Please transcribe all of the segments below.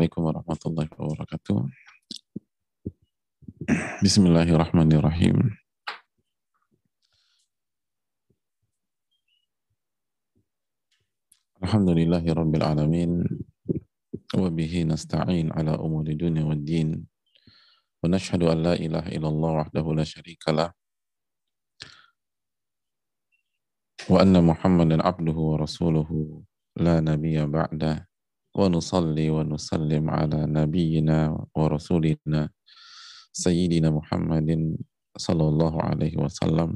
عليكم ورحمة الله وبركاته بسم الله الرحمن الرحيم الحمد لله رب العالمين وبه نستعين على أمور الدنيا والدين ونشهد أن لا إله إلا الله وحده لا شريك له وأن محمدا عبده ورسوله لا نبي بعده ونصلي ونسلم على نبينا ورسولنا سيدنا محمد صلى الله عليه وسلم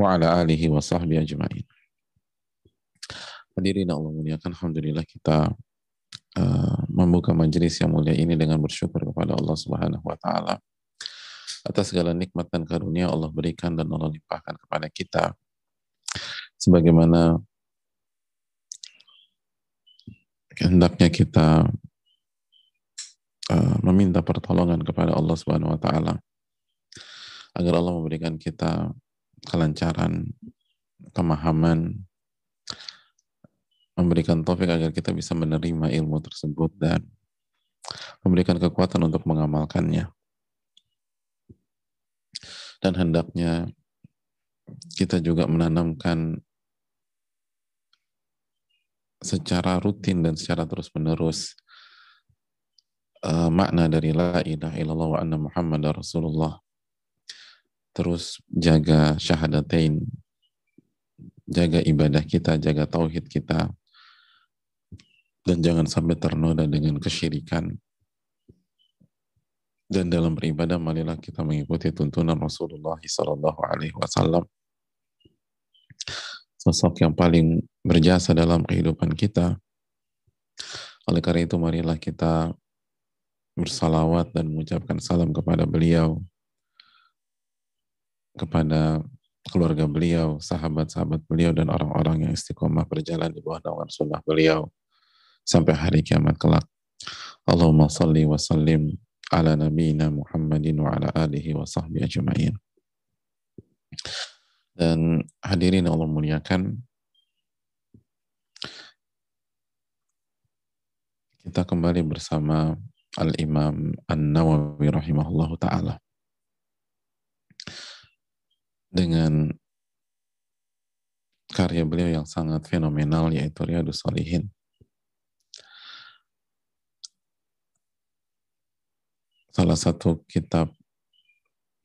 وعلى آله وصحبه أجمعين Hadirin Allah muliakan, Alhamdulillah kita uh, membuka majelis yang mulia ini dengan bersyukur kepada Allah Subhanahu wa taala atas segala nikmat dan karunia Allah berikan dan Allah limpahkan kepada kita sebagaimana hendaknya kita uh, meminta pertolongan kepada Allah Subhanahu wa taala agar Allah memberikan kita kelancaran, pemahaman, memberikan taufik agar kita bisa menerima ilmu tersebut dan memberikan kekuatan untuk mengamalkannya. Dan hendaknya kita juga menanamkan secara rutin dan secara terus-menerus uh, makna dari la ilaha illallah wa anna muhammad rasulullah. Terus jaga syahadatain jaga ibadah kita jaga tauhid kita. Dan jangan sampai ternoda dengan kesyirikan. Dan dalam beribadah marilah kita mengikuti tuntunan Rasulullah Sallallahu Alaihi Wasallam, sosok yang paling berjasa dalam kehidupan kita. Oleh karena itu marilah kita bersalawat dan mengucapkan salam kepada beliau, kepada keluarga beliau, sahabat-sahabat beliau, dan orang-orang yang istiqomah berjalan di bawah naungan sunnah beliau sampai hari kiamat kelak. Allahumma salli wa sallim ala nabiyina Muhammadin wa ala alihi wa sahbihi ajma'in. Dan hadirin Allah muliakan, kita kembali bersama Al-Imam An-Nawawi rahimahullah ta'ala. Dengan karya beliau yang sangat fenomenal yaitu Riyadus Salihin salah satu kitab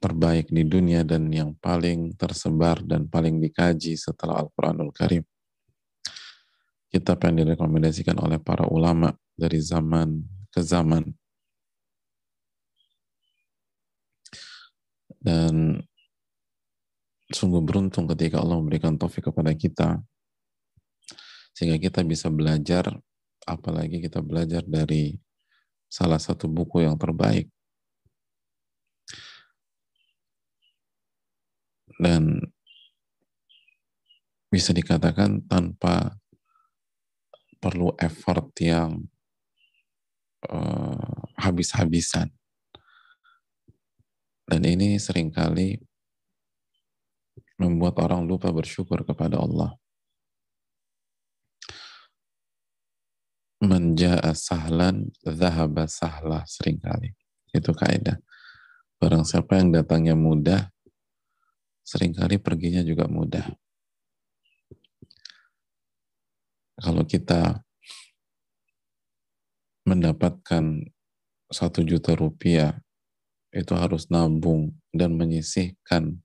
terbaik di dunia dan yang paling tersebar dan paling dikaji setelah Al-Quranul Karim. Kitab yang direkomendasikan oleh para ulama dari zaman ke zaman. Dan sungguh beruntung ketika Allah memberikan taufik kepada kita sehingga kita bisa belajar apalagi kita belajar dari salah satu buku yang terbaik dan bisa dikatakan tanpa perlu effort yang uh, habis-habisan. Dan ini sering kali membuat orang lupa bersyukur kepada Allah. Menja'a sahlan, zahaba sahlah sering kali. Itu kaidah. Barang siapa yang datangnya mudah, sering kali perginya juga mudah. Kalau kita mendapatkan satu juta rupiah, itu harus nabung dan menyisihkan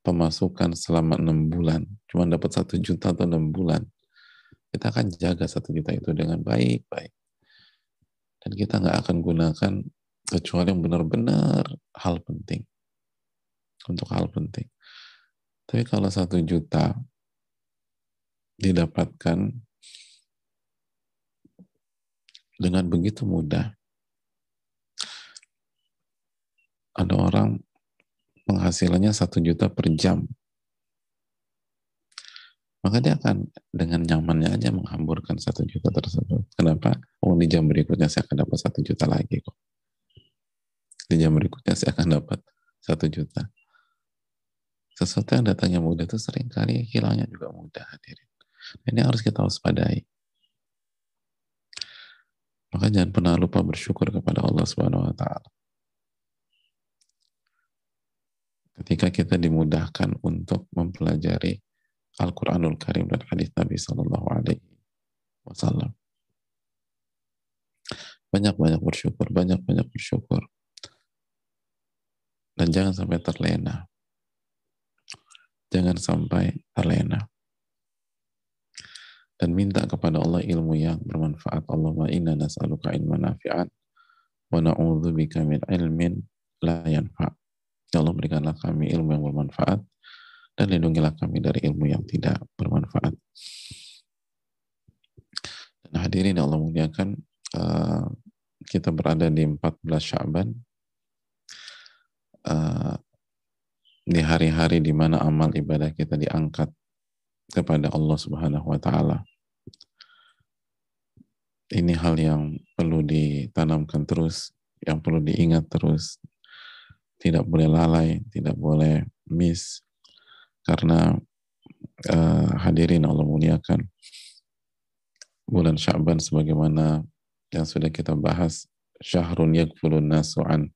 pemasukan selama enam bulan. Cuma dapat satu juta atau enam bulan. Kita akan jaga satu juta itu dengan baik-baik. Dan kita nggak akan gunakan kecuali yang benar-benar hal penting untuk hal penting. Tapi kalau satu juta didapatkan dengan begitu mudah, ada orang penghasilannya satu juta per jam, maka dia akan dengan nyamannya aja menghamburkan satu juta tersebut. Kenapa? Oh di jam berikutnya saya akan dapat satu juta lagi kok. Di jam berikutnya saya akan dapat satu juta sesuatu yang datangnya mudah itu sering kali hilangnya juga mudah hadirin. Ini harus kita waspadai. Maka jangan pernah lupa bersyukur kepada Allah Subhanahu wa taala. Ketika kita dimudahkan untuk mempelajari Al-Qur'anul Karim dan hadis Nabi Sallallahu alaihi wasallam. Banyak-banyak bersyukur, banyak-banyak bersyukur. Dan jangan sampai terlena. Jangan sampai terlena dan minta kepada Allah ilmu yang bermanfaat. Allahumma inna nas'aluka ilman nafi'an wa na'udzubika min ilmin la yanfa'. Ya Allah berikanlah kami ilmu yang bermanfaat dan lindungilah kami dari ilmu yang tidak bermanfaat. Dan hadirin yang Allah muliakan, uh, kita berada di 14 Syaban, uh, di hari-hari di mana amal ibadah kita diangkat kepada Allah Subhanahu wa taala. Ini hal yang perlu ditanamkan terus, yang perlu diingat terus. Tidak boleh lalai, tidak boleh miss karena uh, hadirin Allah muliakan bulan Sya'ban sebagaimana yang sudah kita bahas syahrun yakfulun nasu'an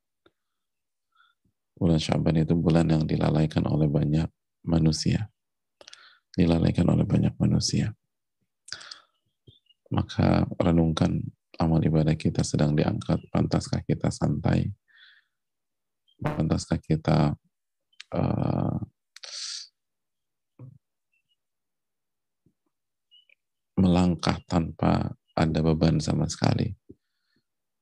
bulan Sya'ban itu bulan yang dilalaikan oleh banyak manusia dilalaikan oleh banyak manusia. Maka renungkan amal ibadah kita sedang diangkat, pantaskah kita santai, pantaskah kita uh, melangkah tanpa ada beban sama sekali.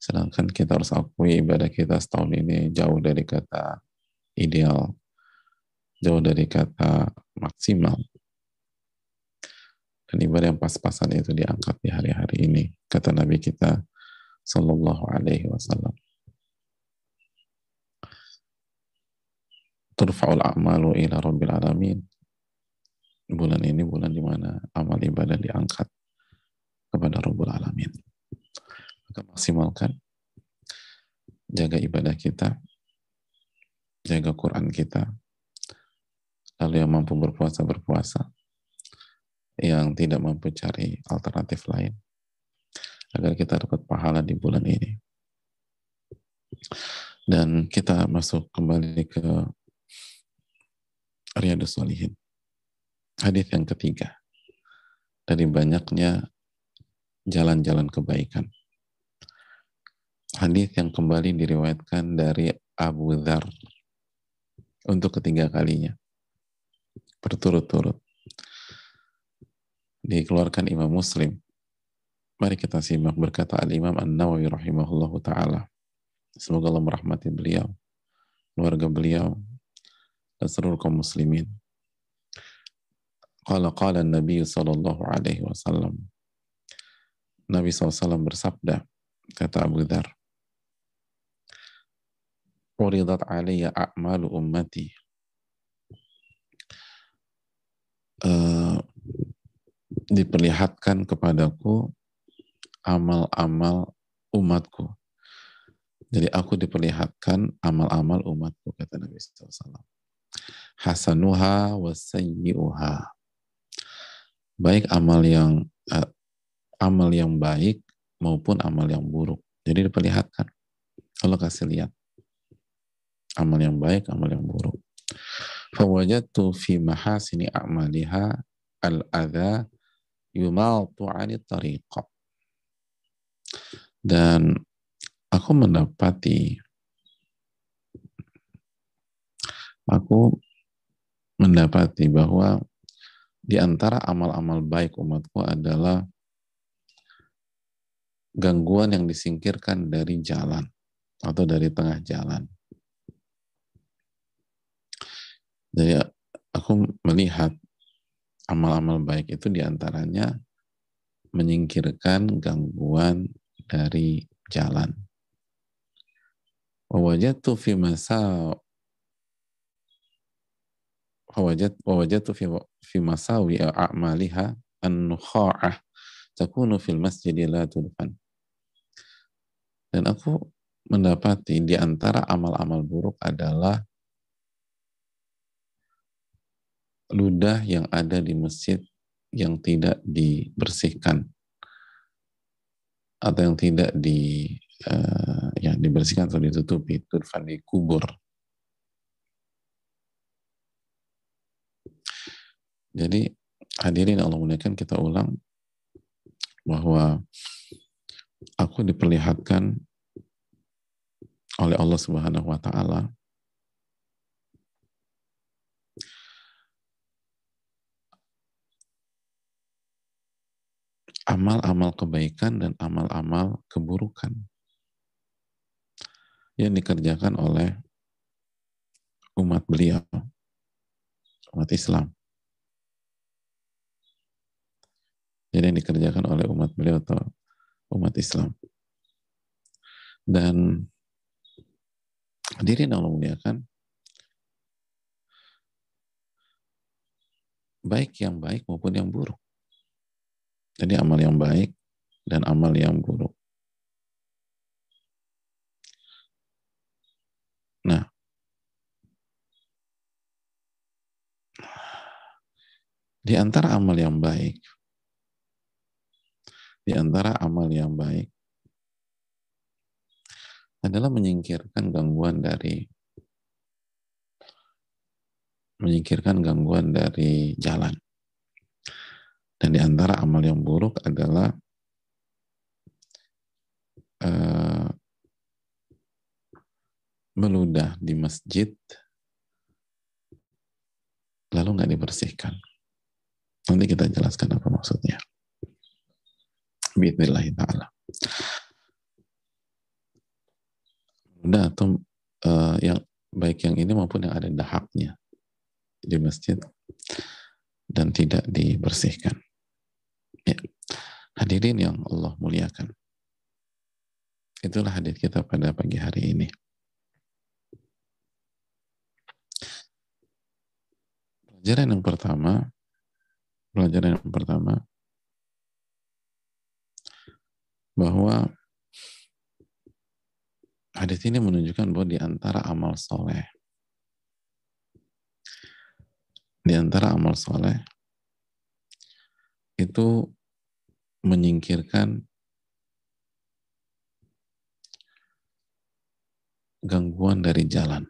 Sedangkan kita harus akui ibadah kita setahun ini jauh dari kata ideal, jauh dari kata maksimal dan ibadah yang pas-pasan itu diangkat di hari-hari ini kata Nabi kita Sallallahu Alaihi Wasallam. Turfa'ul a'malu ila rabbil alamin. Bulan ini bulan di mana amal ibadah diangkat kepada Rabbul Alamin. Maka maksimalkan jaga ibadah kita jaga Quran kita. Lalu yang mampu berpuasa berpuasa yang tidak mampu cari alternatif lain agar kita dapat pahala di bulan ini. Dan kita masuk kembali ke Riyadus Salihin. Hadis yang ketiga dari banyaknya jalan-jalan kebaikan. Hadis yang kembali diriwayatkan dari Abu Dhar untuk ketiga kalinya berturut-turut dikeluarkan Imam Muslim. Mari kita simak berkata Al-Imam An-Nawawi rahimahullahu ta'ala. Semoga Allah merahmati beliau, keluarga beliau, dan seluruh kaum muslimin. Qala qala Nabi sallallahu alaihi wasallam. Nabi SAW bersabda, kata Abu Dhar, Uridat alaiya a'malu ummati. Uh, diperlihatkan kepadaku amal-amal umatku. Jadi aku diperlihatkan amal-amal umatku, kata Nabi SAW. Hasanuha wa. Baik amal yang uh, amal yang baik maupun amal yang buruk. Jadi diperlihatkan. Allah kasih lihat. Amal yang baik, amal yang buruk. Fawajatu fi mahasini a'maliha al-adha yumaltu anit tariqah. Dan aku mendapati aku mendapati bahwa di antara amal-amal baik umatku adalah gangguan yang disingkirkan dari jalan atau dari tengah jalan. Jadi aku melihat amal-amal baik itu di antaranya menyingkirkan gangguan dari jalan. Wawajatu fi masa wawajatu fi, masawi a'maliha an-nukha'ah takunu fil masjid la tudfan. Dan aku mendapati di antara amal-amal buruk adalah ludah yang ada di masjid yang tidak dibersihkan. atau yang tidak di uh, yang dibersihkan atau ditutupi turfan kubur jadi hadirin Allah muliakan kita ulang bahwa aku diperlihatkan oleh Allah Subhanahu wa taala amal-amal kebaikan dan amal-amal keburukan yang dikerjakan oleh umat beliau, umat Islam. Jadi yang dikerjakan oleh umat beliau atau umat Islam. Dan hadirin Allah muliakan, baik yang baik maupun yang buruk. Jadi amal yang baik dan amal yang buruk. Nah, di antara amal yang baik, di antara amal yang baik adalah menyingkirkan gangguan dari menyingkirkan gangguan dari jalan. Dan di antara amal yang buruk adalah uh, meludah di masjid lalu nggak dibersihkan. Nanti kita jelaskan apa maksudnya. Bismillah ta'ala. Meludah atau uh, yang baik yang ini maupun yang ada dahaknya di masjid dan tidak dibersihkan. Ya. Hadirin yang Allah muliakan. Itulah hadir kita pada pagi hari ini. Pelajaran yang pertama, pelajaran yang pertama, bahwa hadis ini menunjukkan bahwa di antara amal soleh, di antara amal soleh itu menyingkirkan gangguan dari jalan.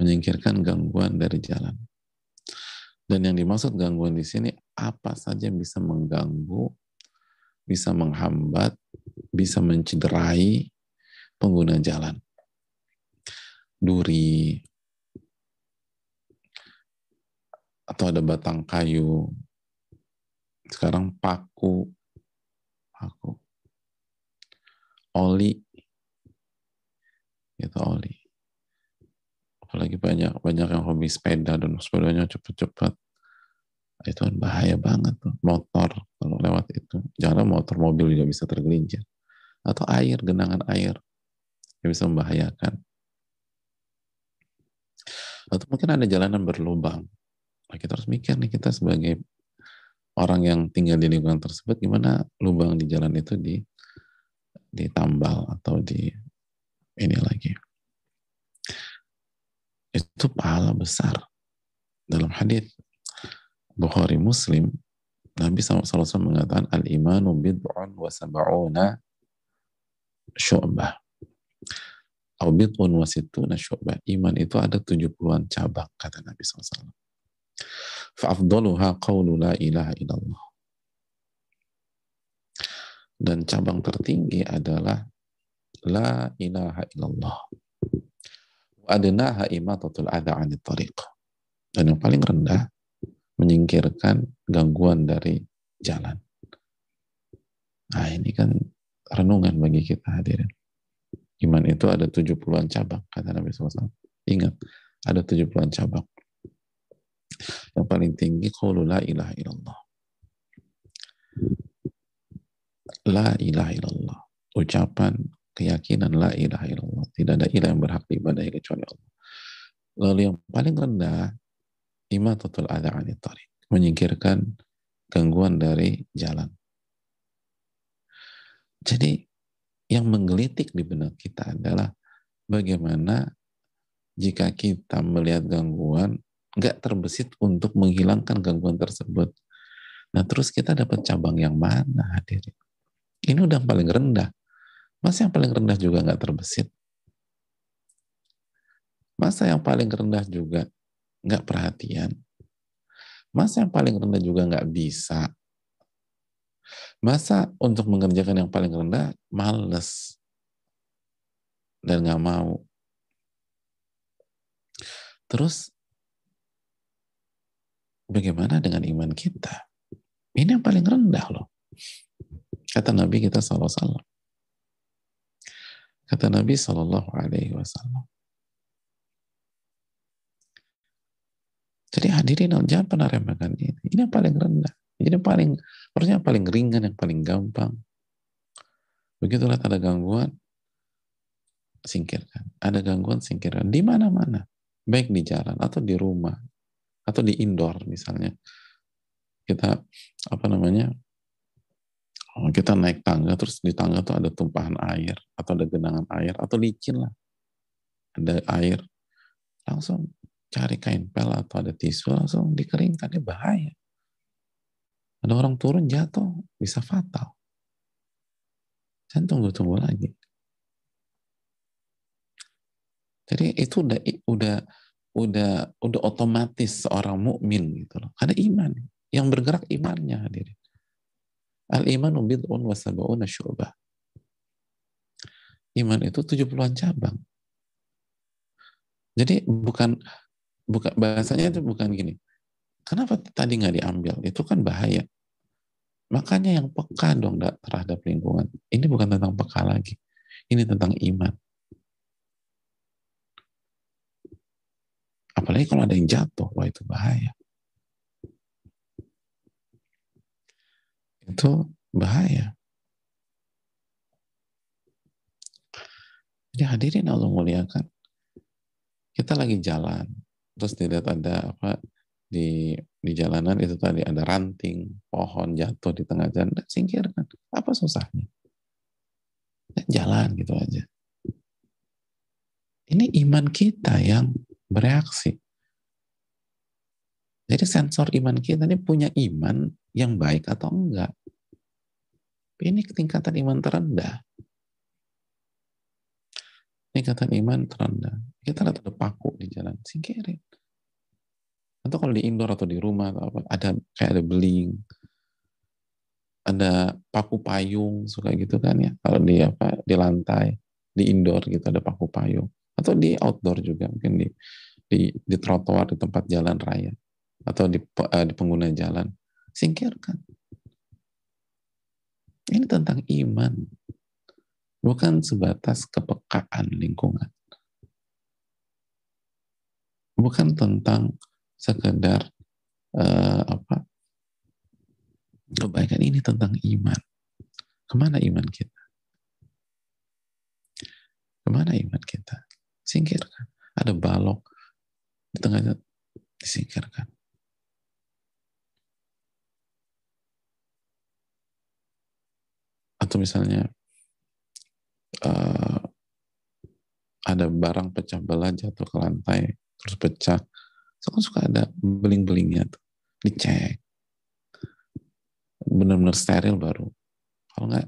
Menyingkirkan gangguan dari jalan. Dan yang dimaksud gangguan di sini apa saja yang bisa mengganggu, bisa menghambat, bisa mencederai pengguna jalan. Duri, atau ada batang kayu. Sekarang paku, paku, oli, itu oli. Apalagi banyak banyak yang hobi sepeda dan sepedanya cepet-cepet. Itu kan bahaya banget tuh. Motor kalau lewat itu. Jangan motor mobil juga bisa tergelincir. Atau air, genangan air yang bisa membahayakan. Atau mungkin ada jalanan berlubang Nah, kita harus mikir nih kita sebagai orang yang tinggal di lingkungan tersebut gimana lubang di jalan itu di ditambal atau di ini lagi. Itu pahala besar. Dalam hadis Bukhari Muslim Nabi SAW mengatakan al-imanu bid'un wa sab'una syu'bah. Au bid'un wa syu'bah. Iman itu ada 70-an cabang kata Nabi SAW. Fa'afdaluha qawlu la ilaha illallah. Dan cabang tertinggi adalah la ilaha illallah. Adnaha imatatul adha anit tariq. Dan yang paling rendah menyingkirkan gangguan dari jalan. Nah ini kan renungan bagi kita hadirin. Iman itu ada 70-an cabang, kata Nabi SAW. Ingat, ada 70-an cabang. Yang paling tinggi qawlu la ilaha illallah. La ilaha illallah. Ucapan keyakinan la ilaha illallah. Tidak ada ilah yang berhak diibadahi kecuali Allah. Lalu yang paling rendah imatatul adha anit. Menyingkirkan gangguan dari jalan. Jadi yang menggelitik di benak kita adalah bagaimana jika kita melihat gangguan nggak terbesit untuk menghilangkan gangguan tersebut, Nah terus kita dapat cabang yang mana hadirin? Ini udah paling rendah. Masa yang paling rendah juga nggak terbesit? Masa yang paling rendah juga nggak perhatian? Masa yang paling rendah juga nggak bisa? Masa untuk mengerjakan yang paling rendah males dan nggak mau? Terus bagaimana dengan iman kita? Ini yang paling rendah loh. Kata Nabi kita SAW. Kata Nabi Sallallahu Alaihi Wasallam. Jadi hadirin jangan pernah remehkan ini. Ini yang paling rendah. Ini yang paling, harusnya yang paling ringan, yang paling gampang. Begitulah ada gangguan, singkirkan. Ada gangguan, singkirkan. Di mana-mana. Baik di jalan, atau di rumah, atau di indoor misalnya. Kita, apa namanya, oh, kita naik tangga, terus di tangga tuh ada tumpahan air, atau ada genangan air, atau licin lah. Ada air. Langsung cari kain pel atau ada tisu langsung dikeringkan ini bahaya ada orang turun jatuh bisa fatal saya tunggu-tunggu lagi jadi itu udah udah udah udah otomatis seorang mukmin gitu loh ada iman yang bergerak imannya hadirin al iman bid'un wa sab'una syu'bah iman itu 70-an cabang jadi bukan bukan bahasanya itu bukan gini. Kenapa tadi nggak diambil? Itu kan bahaya. Makanya yang peka dong terhadap lingkungan. Ini bukan tentang peka lagi. Ini tentang iman. Apalagi kalau ada yang jatuh, wah itu bahaya. Itu bahaya. Jadi hadirin Allah muliakan. Kita lagi jalan, terus dilihat ada apa di di jalanan itu tadi ada ranting pohon jatuh di tengah jalan dan singkirkan apa susahnya dan jalan gitu aja ini iman kita yang bereaksi. Jadi sensor iman kita ini punya iman yang baik atau enggak? Ini ketingkatan iman terendah. Tingkatan iman terendah. Kita lihat ada paku di jalan singkirin. Atau kalau di indoor atau di rumah atau apa ada kayak ada beling ada paku payung suka gitu kan ya. Kalau di apa di lantai di indoor gitu ada paku payung atau di outdoor juga mungkin di di di trotoar di tempat jalan raya atau di uh, di pengguna jalan singkirkan ini tentang iman bukan sebatas kepekaan lingkungan bukan tentang sekedar uh, apa kebaikan ini tentang iman. Ke mana iman kita? Ke mana iman kita? Singkirkan. Ada balok di tengahnya disingkirkan. Atau misalnya uh, ada barang pecah belah jatuh ke lantai terus pecah so kan suka ada beling-belingnya tuh dicek benar-benar steril baru kalau enggak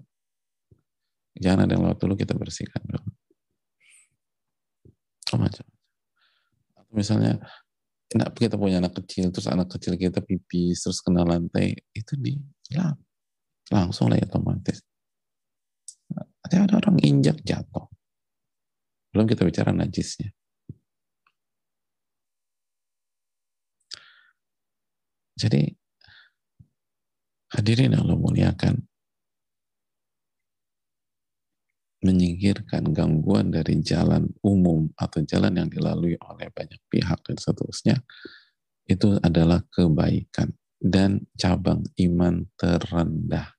jangan ada yang lewat dulu kita bersihkan dulu macam misalnya kita punya anak kecil terus anak kecil kita pipis terus kena lantai itu di lap langsung lah ya otomatis. Nanti ada orang injak jatuh. Belum kita bicara najisnya. Jadi hadirin Allah muliakan menyingkirkan gangguan dari jalan umum atau jalan yang dilalui oleh banyak pihak dan seterusnya itu adalah kebaikan dan cabang iman terendah.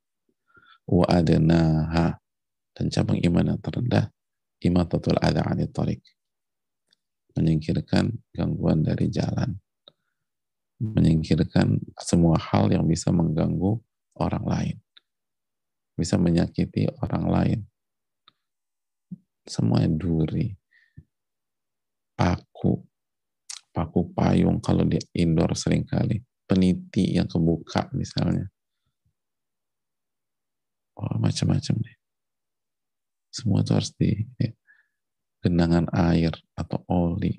Wa dan cabang iman yang terendah imatatul ada anit menyingkirkan gangguan dari jalan. Menyingkirkan semua hal yang bisa mengganggu orang lain, bisa menyakiti orang lain. Semua duri, paku, paku payung kalau di indoor sering kali, peniti yang kebuka misalnya, oh macam-macam deh. Semua itu harus di ya, genangan air atau oli.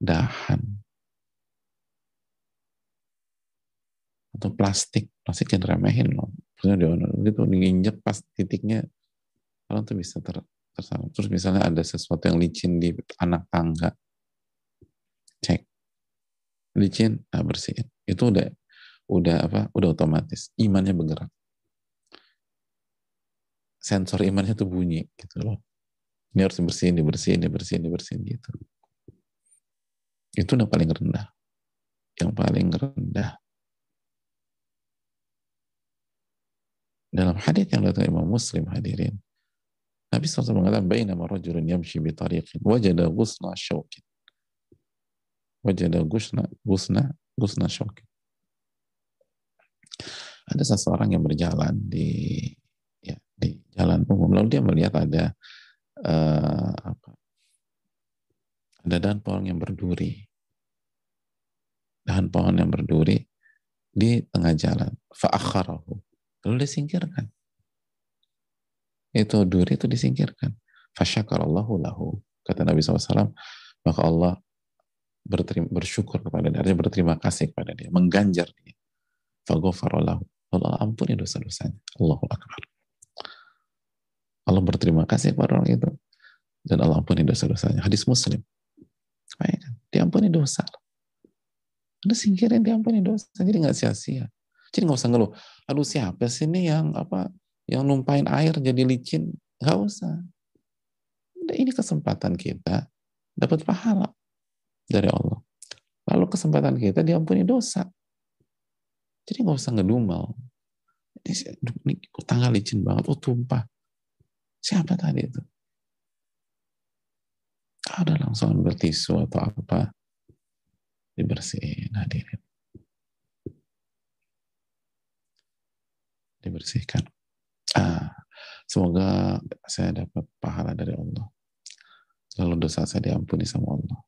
Dahan. Atau plastik. Plastik jangan remehin loh. Maksudnya gitu diinjek pas titiknya orang tuh bisa ter, tersangkut terus misalnya ada sesuatu yang licin di anak tangga. Cek. Licin nah bersihin. Itu udah udah apa udah otomatis. Imannya bergerak. Sensor imannya tuh bunyi gitu loh. Ini harus dibersihin dibersihin dibersihin dibersihin gitu. Itu udah paling rendah. Yang paling rendah. Dalam hadis yang datang Imam Muslim hadirin Nabi SAW mengatakan bainama rajulun yamshi bi tariqin wajada ghusna syaukin wajada ghusna ghusna ghusna syaukin ada seseorang yang berjalan di ya, di jalan umum. Lalu dia melihat ada uh, apa ada dahan pohon yang berduri. Dahan pohon yang berduri di tengah jalan. Fa'akharahu lalu disingkirkan itu duri itu disingkirkan. Fasyakarallahu lahu kata Nabi SAW maka Allah berterima, bersyukur kepada dia artinya berterima kasih kepada dia mengganjar dia. Fagofarallahu Allah ampuni dosa-dosanya. Allahu Akbar. Allah berterima kasih kepada orang itu. Dan Allah ampuni dosa-dosanya. Hadis muslim. Baik, kan? diampuni dosa. Ada singkirin diampuni dosa. Jadi nggak sia-sia. Jadi nggak usah ngeluh. Aduh siapa sih ini yang apa yang numpain air jadi licin? Nggak usah. Ini kesempatan kita dapat pahala dari Allah. Lalu kesempatan kita diampuni dosa. Jadi nggak usah ngedumel. Ini, ini tangga licin banget. Oh tumpah. Siapa tadi itu? Ada langsung ambil tisu atau apa. Dibersihin hadirin. dibersihkan. Ah, semoga saya dapat pahala dari Allah. Lalu dosa saya diampuni sama Allah.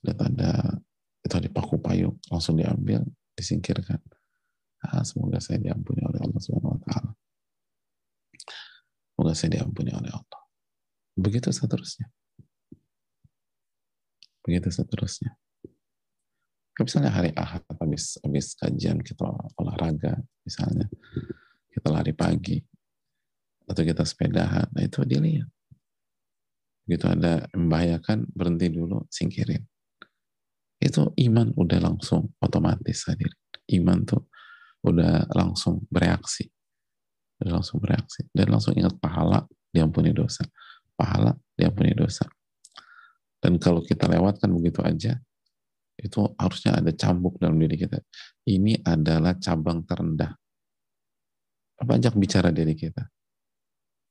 Dan ada itu ada paku payung langsung diambil, disingkirkan. Ah, semoga saya diampuni oleh Allah Subhanahu wa taala. Semoga saya diampuni oleh Allah. Begitu seterusnya. Begitu seterusnya misalnya hari Ahad habis habis kajian kita olahraga misalnya kita lari pagi atau kita sepedahan. Nah itu dilihat begitu ada membahayakan berhenti dulu singkirin. Itu iman udah langsung otomatis hadir. Iman tuh udah langsung bereaksi. Udah langsung bereaksi. Dan langsung ingat pahala diampuni dosa. Pahala diampuni dosa. Dan kalau kita lewatkan begitu aja itu harusnya ada cambuk dalam diri kita. Ini adalah cabang terendah. Apa bicara diri kita?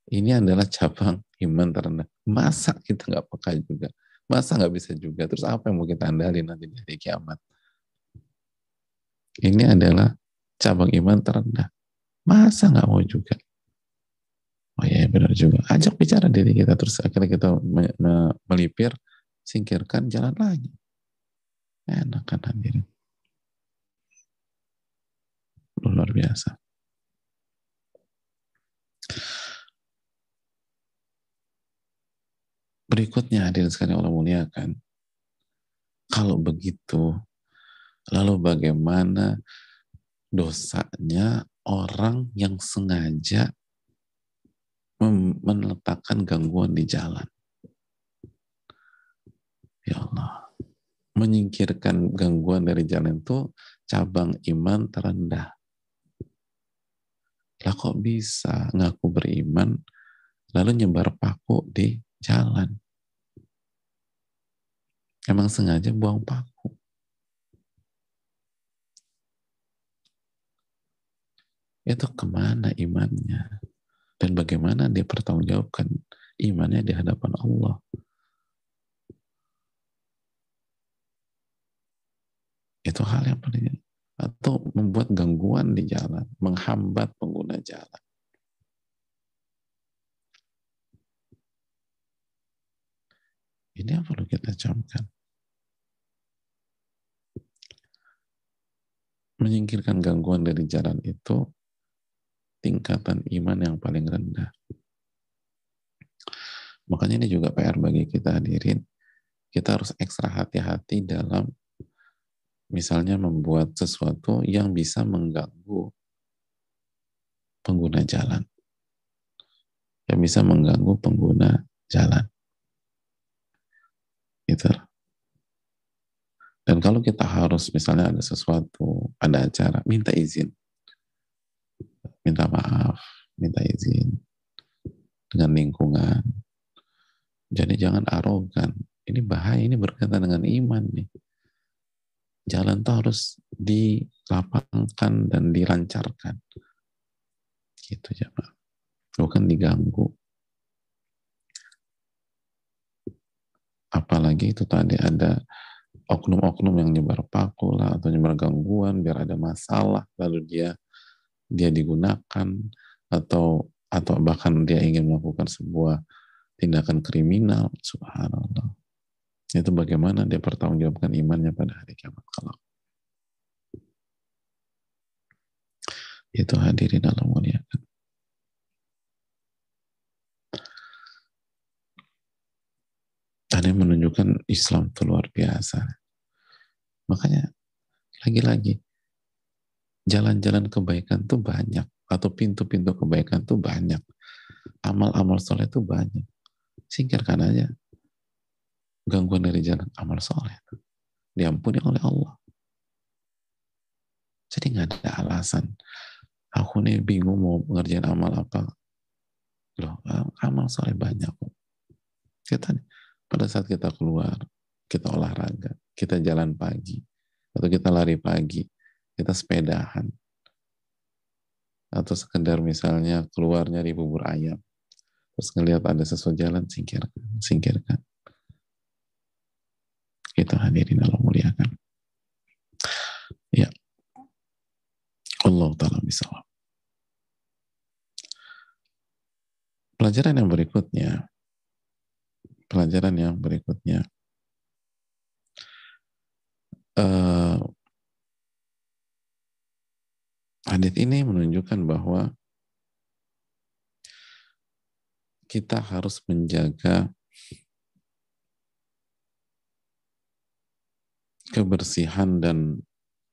Ini adalah cabang iman terendah. Masa kita nggak peka juga? Masa nggak bisa juga? Terus apa yang mau kita andalin nanti di hari kiamat? Ini adalah cabang iman terendah. Masa nggak mau juga? Oh iya benar juga. Ajak bicara diri kita terus akhirnya kita melipir, singkirkan jalan lagi. Enak kan hadirin. Luar biasa. Berikutnya hadirin sekalian Allah muliakan. Kalau begitu, lalu bagaimana dosanya orang yang sengaja meletakkan gangguan di jalan? Ya Allah menyingkirkan gangguan dari jalan itu cabang iman terendah. Lah kok bisa ngaku beriman lalu nyebar paku di jalan? Emang sengaja buang paku. Itu ke mana imannya? Dan bagaimana dia pertanggungjawabkan imannya di hadapan Allah? Itu hal yang paling atau membuat gangguan di jalan, menghambat pengguna jalan. Ini yang perlu kita camkan. Menyingkirkan gangguan dari jalan itu tingkatan iman yang paling rendah. Makanya ini juga PR bagi kita hadirin. Kita harus ekstra hati-hati dalam misalnya membuat sesuatu yang bisa mengganggu pengguna jalan. Yang bisa mengganggu pengguna jalan. Gitu. Dan kalau kita harus misalnya ada sesuatu, ada acara, minta izin. Minta maaf, minta izin dengan lingkungan. Jadi jangan arogan. Ini bahaya, ini berkaitan dengan iman nih. Jalan itu harus dilapangkan dan dilancarkan. Gitu Pak. Bukan diganggu. Apalagi itu tadi ada oknum-oknum yang nyebar paku lah atau nyebar gangguan biar ada masalah lalu dia dia digunakan atau atau bahkan dia ingin melakukan sebuah tindakan kriminal. Subhanallah. Itu bagaimana dia pertanggungjawabkan imannya pada hari kiamat kelak. Itu hadirin Allah muliakan yang menunjukkan Islam itu luar biasa. Makanya lagi-lagi jalan-jalan kebaikan tuh banyak atau pintu-pintu kebaikan tuh banyak. Amal-amal soleh tuh banyak. Singkirkan aja gangguan dari jalan amal soleh. Diampuni oleh Allah. Jadi nggak ada alasan. Aku nih bingung mau ngerjain amal apa. Loh, amal soleh banyak. Kita nih, pada saat kita keluar, kita olahraga, kita jalan pagi, atau kita lari pagi, kita sepedahan, atau sekedar misalnya keluarnya di bubur ayam, terus ngelihat ada sesuatu jalan, singkirkan, singkirkan. Kita hadirin Allah muliakan. Ya. Allah Ta'ala misal. Pelajaran yang berikutnya, pelajaran yang berikutnya. Uh, hadis ini menunjukkan bahwa kita harus menjaga kebersihan dan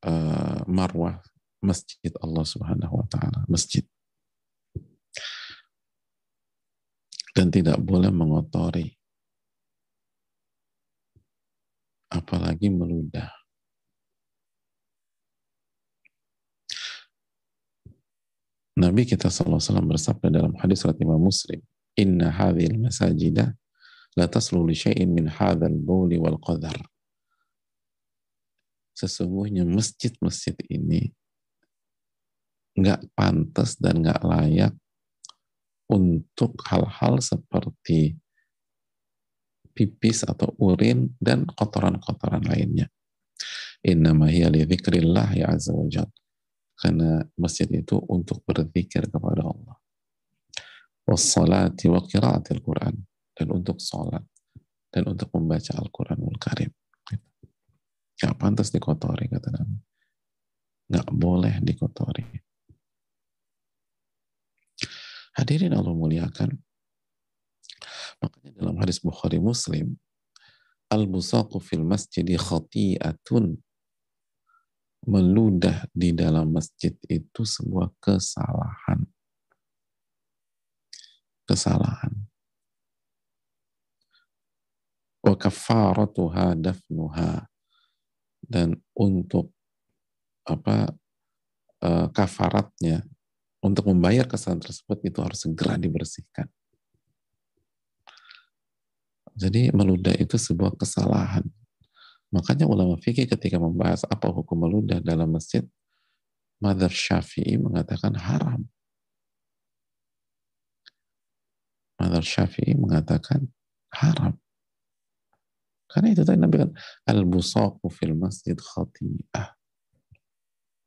uh, marwah masjid Allah Subhanahu wa taala, masjid. Dan tidak boleh mengotori apalagi meludah. Nabi kita SAW bersabda dalam hadis surat Imam Muslim, Inna hadhil masajidah la taslu li syai'in min hadzal bawli wal qadar. Sesungguhnya masjid-masjid ini nggak pantas dan nggak layak untuk hal-hal seperti pipis atau urin dan kotoran-kotoran lainnya. Innama hiya li ya azza wa jal. Karena masjid itu untuk berzikir kepada Allah. Wassalati wa qiraatil Quran. Dan untuk sholat. Dan untuk membaca Al-Quranul Karim. Gak pantas dikotori, kata Nabi. Gak boleh dikotori. Hadirin Allah muliakan. Makanya dalam hadis Bukhari Muslim, al-busaqu fil masjidi khati'atun. Meludah di dalam masjid itu sebuah kesalahan. Kesalahan. Wa kafaratuha dafnuha. Dan untuk apa uh, kafaratnya untuk membayar kesalahan tersebut itu harus segera dibersihkan. Jadi meludah itu sebuah kesalahan. Makanya ulama fikih ketika membahas apa hukum meludah dalam masjid, Mother Syafi'i mengatakan haram. Mother Syafi'i mengatakan haram. Karena itu tadi Nabi kan al-busaqu fil masjid khati'ah.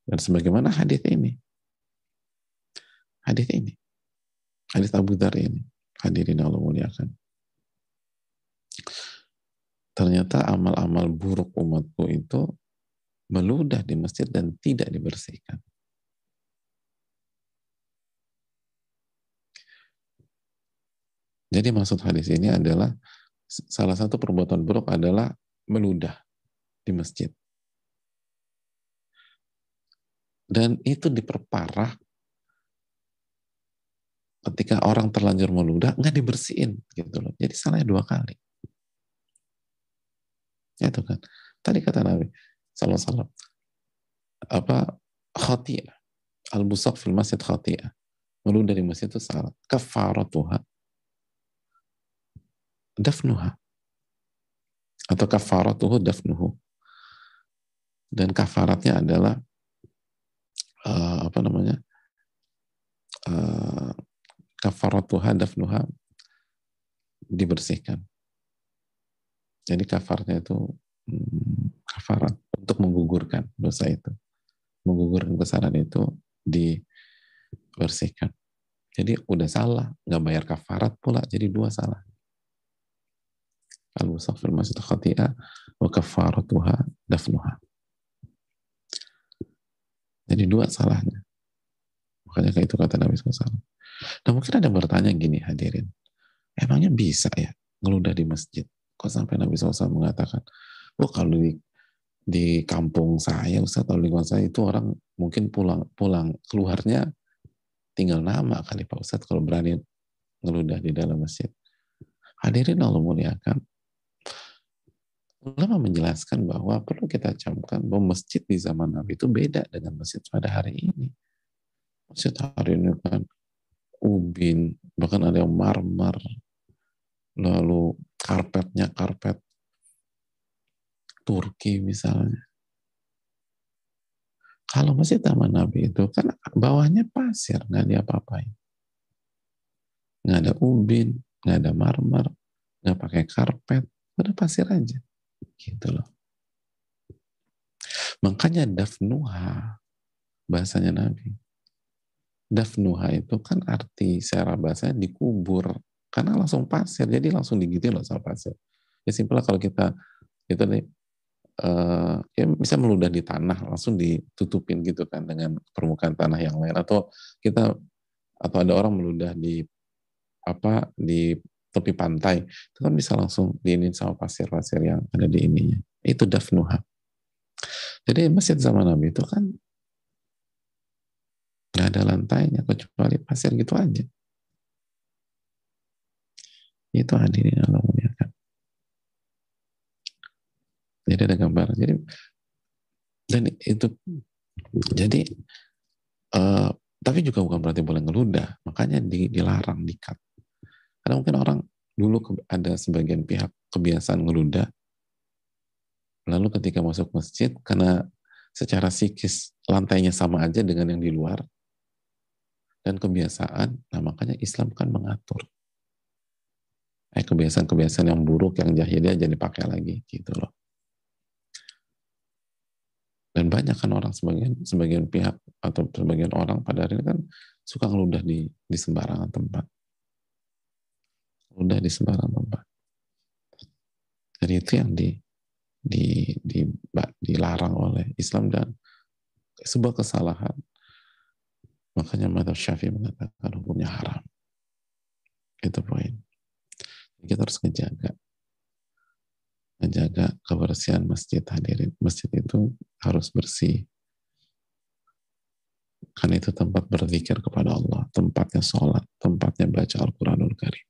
Dan sebagaimana hadis ini. Hadis ini. Hadis Abu Dhar ini. Hadirin Allah muliakan Ternyata amal-amal buruk umatku itu meludah di masjid dan tidak dibersihkan. Jadi maksud hadis ini adalah salah satu perbuatan buruk adalah meludah di masjid. Dan itu diperparah ketika orang terlanjur meludah nggak dibersihin gitu loh. Jadi salahnya dua kali. Itu kan. Tadi kata Nabi sallallahu alaihi wasallam apa khati'ah. Al-busaq fil masjid khati'ah. Meludah di masjid itu salah kafaratuha. Dafnuha. Atau kafaratuhu dafnuhu. Dan kafaratnya adalah uh, apa namanya uh, kafaratuha dafnuha dibersihkan jadi kafarnya itu hmm, kafarat untuk menggugurkan dosa itu menggugurkan kesalahan itu dibersihkan jadi udah salah nggak bayar kafarat pula jadi dua salah al-wusaq fil masjid khati'ah wa kafaratuha dafnuha. Jadi dua salahnya. Makanya kayak itu kata Nabi SAW. Nah mungkin ada bertanya gini hadirin. Emangnya bisa ya ngeludah di masjid? Kok sampai Nabi SAW mengatakan, oh kalau di, di kampung saya, Ustaz, atau lingkungan saya itu orang mungkin pulang pulang keluarnya tinggal nama kali Pak Ustadz kalau berani ngeludah di dalam masjid. Hadirin Allah muliakan, ulama menjelaskan bahwa perlu kita camkan bahwa masjid di zaman Nabi itu beda dengan masjid pada hari ini. Masjid hari ini kan ubin, bahkan ada yang marmer, lalu karpetnya karpet Turki misalnya. Kalau masjid zaman Nabi itu kan bawahnya pasir, nggak diapa-apain. Nggak ada ubin, nggak ada marmer, nggak pakai karpet, udah pasir aja. Gitu loh. Makanya dafnuha bahasanya Nabi. Dafnuha itu kan arti secara bahasa dikubur karena langsung pasir jadi langsung digitu loh sama pasir. Ya simpel kalau kita itu nih uh, ya bisa meludah di tanah langsung ditutupin gitu kan dengan permukaan tanah yang lain. Atau kita atau ada orang meludah di apa di tepi pantai itu kan bisa langsung diinin sama pasir-pasir yang ada di ininya. Itu dafnuha. Jadi masjid zaman Nabi itu kan nggak ada lantainya kecuali pasir gitu aja itu hadirin Allah muliakan. Jadi ada gambar. Jadi dan itu jadi uh, tapi juga bukan berarti boleh ngeludah. Makanya dilarang dikat. Karena mungkin orang dulu ada sebagian pihak kebiasaan ngeludah, lalu ketika masuk masjid, karena secara psikis lantainya sama aja dengan yang di luar, dan kebiasaan, nah makanya Islam kan mengatur. Eh, kebiasaan-kebiasaan yang buruk, yang jahiliyah jadi pakai lagi, gitu loh. Dan banyak kan orang sebagian sebagian pihak atau sebagian orang pada hari ini kan suka ngeludah di di sembarangan tempat mudah di sembarang tempat. Jadi itu yang di, di, di, dilarang oleh Islam dan sebuah kesalahan. Makanya Madhab Syafi'i mengatakan hukumnya haram. Itu poin. Kita harus menjaga menjaga kebersihan masjid hadirin. Masjid itu harus bersih. Karena itu tempat berzikir kepada Allah, tempatnya sholat, tempatnya baca Al-Quranul Karim.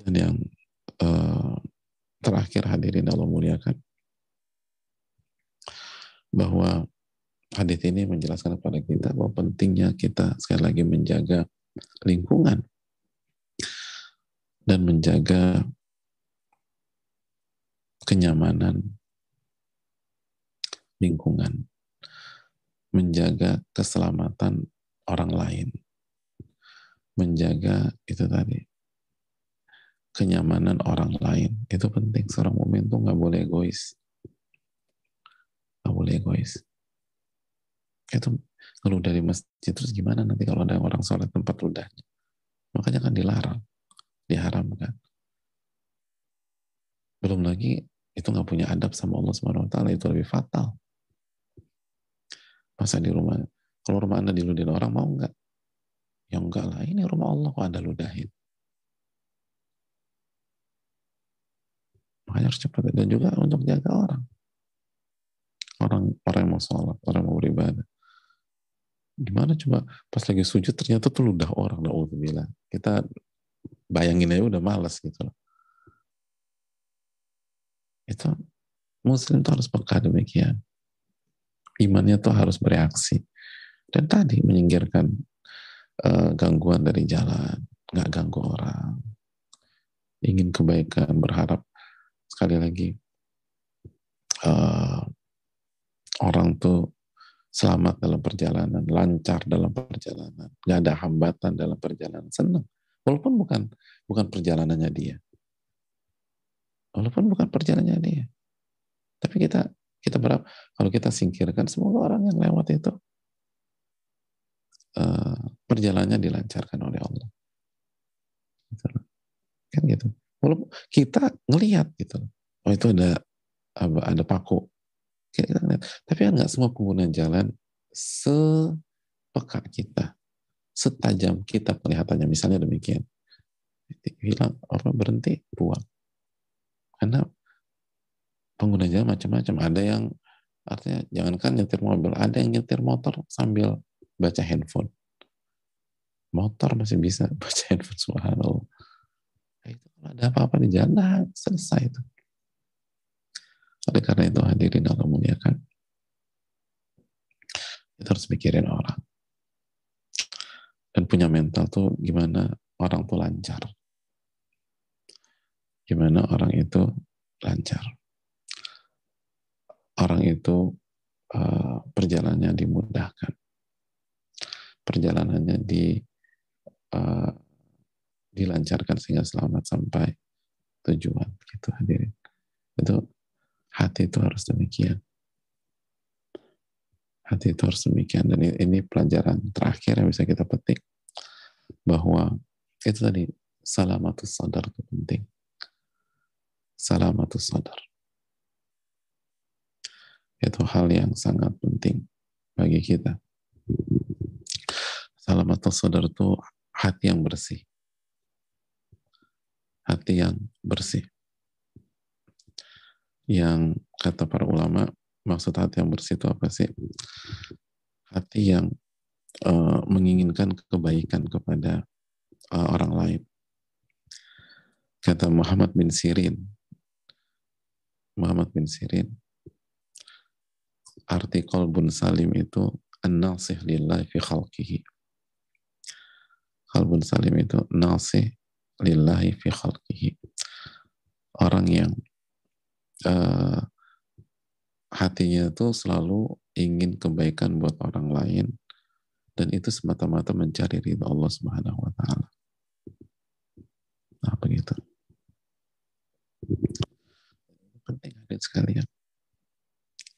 Dan yang uh, terakhir hadirin Allah muliakan bahwa hadis ini menjelaskan kepada kita bahwa pentingnya kita sekali lagi menjaga lingkungan dan menjaga kenyamanan lingkungan, menjaga keselamatan orang lain, menjaga itu tadi kenyamanan orang lain. Itu penting. Seorang mukmin tuh nggak boleh egois. Nggak boleh egois. Itu kalau dari masjid terus gimana nanti kalau ada orang sholat tempat ludahnya? Makanya kan dilarang diharamkan belum lagi itu nggak punya adab sama Allah Subhanahu Wa Taala itu lebih fatal masa di rumah kalau rumah anda diludin orang mau nggak Ya enggak lah, ini rumah Allah kok Anda ludahin. Makanya harus cepat. Dan juga untuk jaga orang. Orang, orang yang mau sholat, orang yang mau beribadah. Gimana coba pas lagi sujud ternyata tuh ludah orang. Na'udzubillah. Kita bayangin aja udah males gitu loh. Itu muslim tuh harus peka demikian. Imannya tuh harus bereaksi. Dan tadi menyingkirkan uh, gangguan dari jalan, nggak ganggu orang, ingin kebaikan, berharap sekali lagi uh, orang tuh selamat dalam perjalanan, lancar dalam perjalanan, nggak ada hambatan dalam perjalanan, senang. Walaupun bukan bukan perjalanannya dia, walaupun bukan perjalanannya dia, tapi kita kita berapa kalau kita singkirkan semoga orang yang lewat itu uh, perjalanannya dilancarkan oleh Allah. Gitu. Kan gitu. Walaupun kita ngelihat gitu. Oh itu ada ada paku. Kita ngeliat. Tapi kan nggak semua pengguna jalan sepeka kita, setajam kita kelihatannya. Misalnya demikian. Hilang, orang berhenti, buang. Karena pengguna jalan macam-macam. Ada yang artinya jangankan nyetir mobil, ada yang nyetir motor sambil baca handphone. Motor masih bisa baca handphone, subhanallah. Nah, itu kalau ada apa-apa di jalan, nah, selesai itu. Oleh karena itu hadirin Allah muliakan. Kita harus mikirin orang. Dan punya mental tuh gimana orang tuh lancar. Gimana orang itu lancar. Orang itu uh, perjalanannya dimudahkan perjalanannya di uh, dilancarkan sehingga selamat sampai tujuan gitu hadirin itu hati itu harus demikian hati itu harus demikian dan ini pelajaran terakhir yang bisa kita petik bahwa itu tadi salamatus sadar itu penting salamatus sadar itu hal yang sangat penting bagi kita Salamat sadar itu hati yang bersih. Hati yang bersih. Yang kata para ulama, maksud hati yang bersih itu apa sih? Hati yang uh, menginginkan kebaikan kepada uh, orang lain. Kata Muhammad bin Sirin, Muhammad bin Sirin, arti kolbun salim itu an-nasih lillahi fi khalqihi. Qalbun salim itu nasih lillahi fi khalqihi. Orang yang uh, hatinya itu selalu ingin kebaikan buat orang lain dan itu semata-mata mencari ridha Allah Subhanahu wa taala. Nah, begitu. Penting sekali sekalian.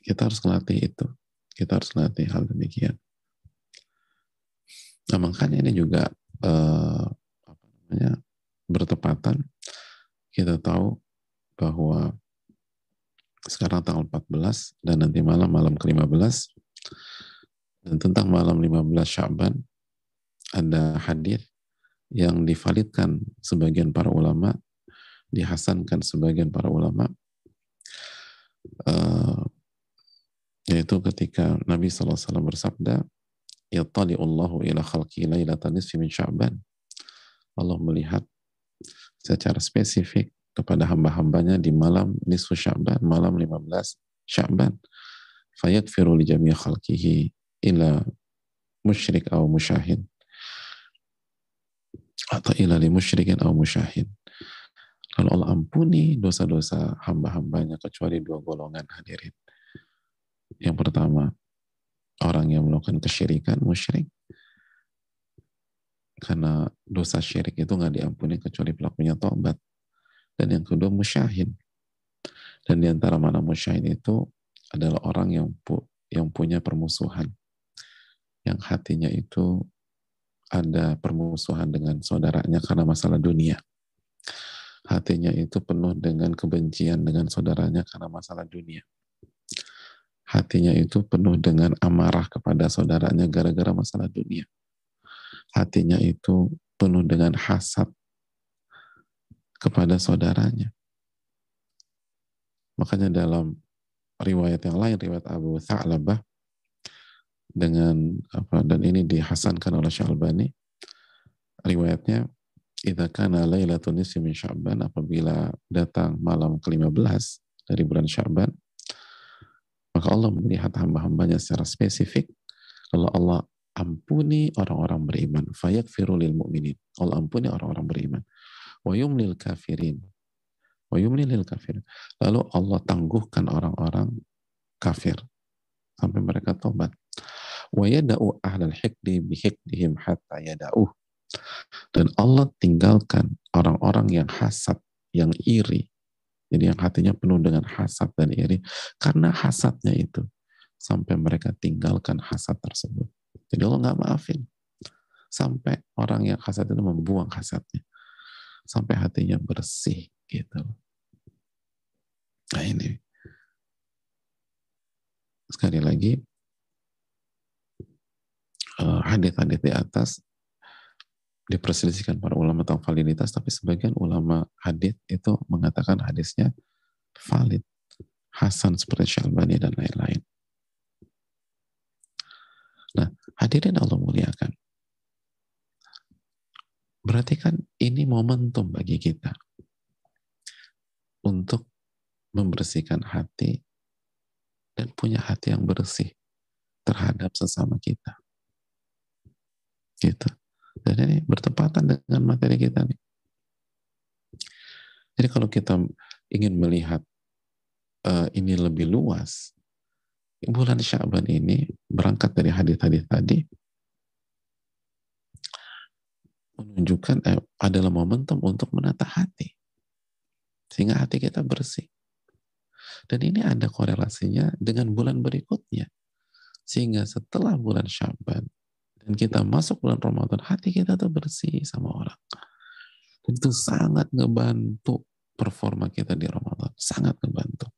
Kita harus melatih itu. Kita harus latih hal demikian. Nah makanya ini juga eh, apa namanya bertepatan kita tahu bahwa sekarang tanggal 14 dan nanti malam malam ke-15 dan tentang malam 15 Syaban ada hadir yang divalidkan sebagian para ulama dihasankan sebagian para ulama uh, yaitu ketika Nabi SAW bersabda Allahu ila khalqi lailatan min sya'ban Allah melihat secara spesifik kepada hamba-hambanya di malam nisfu sya'ban malam 15 sya'ban fayakfiru li jami' khalqihi ila musyrik atau musyahid atau ila li musyrikin atau musyahid lalu Allah ampuni dosa-dosa hamba-hambanya kecuali dua golongan hadirin yang pertama, orang yang melakukan kesyirikan musyrik. Karena dosa syirik itu nggak diampuni kecuali pelakunya tobat. Dan yang kedua musyahid. Dan di antara mana musyahid itu adalah orang yang pu yang punya permusuhan. Yang hatinya itu ada permusuhan dengan saudaranya karena masalah dunia. Hatinya itu penuh dengan kebencian dengan saudaranya karena masalah dunia hatinya itu penuh dengan amarah kepada saudaranya gara-gara masalah dunia. hatinya itu penuh dengan hasad kepada saudaranya. Makanya dalam riwayat yang lain, riwayat Abu Tha'labah, dengan apa dan ini dihasankan oleh Syalbani riwayatnya idza kana lailatul nisfi min Sya'ban apabila datang malam ke-15 dari bulan Sya'ban maka Allah melihat hamba-hambanya secara spesifik. Kalau Allah ampuni orang-orang beriman. Fayakfiru lil mu'minin. Allah ampuni orang-orang beriman wa yumlil kafirin. Wa yumlil kafirin. Lalu Allah tangguhkan orang-orang kafir sampai mereka tobat wa yada'u ahlal hikdi bihikdihim hatta yada'uh. Dan Allah tinggalkan orang-orang yang hasad yang iri. Jadi yang hatinya penuh dengan hasad dan iri. Karena hasadnya itu sampai mereka tinggalkan hasad tersebut. Jadi Allah nggak maafin. Sampai orang yang hasad itu membuang hasadnya sampai hatinya bersih gitu nah ini sekali lagi uh, hadis-hadis di atas diperselisihkan para ulama tentang validitas, tapi sebagian ulama hadis itu mengatakan hadisnya valid, Hasan seperti Syalbani dan lain-lain. Nah, hadirin Allah muliakan. Berarti kan ini momentum bagi kita untuk membersihkan hati dan punya hati yang bersih terhadap sesama kita. Gitu. Dan ini bertepatan dengan materi kita nih. Jadi kalau kita ingin melihat uh, ini lebih luas, bulan Syaban ini berangkat dari hadis-hadis tadi menunjukkan eh, adalah momentum untuk menata hati sehingga hati kita bersih. Dan ini ada korelasinya dengan bulan berikutnya. Sehingga setelah bulan Syaban, dan kita masuk bulan Ramadan, hati kita tuh bersih sama orang. Dan itu sangat ngebantu performa kita di Ramadan. Sangat ngebantu.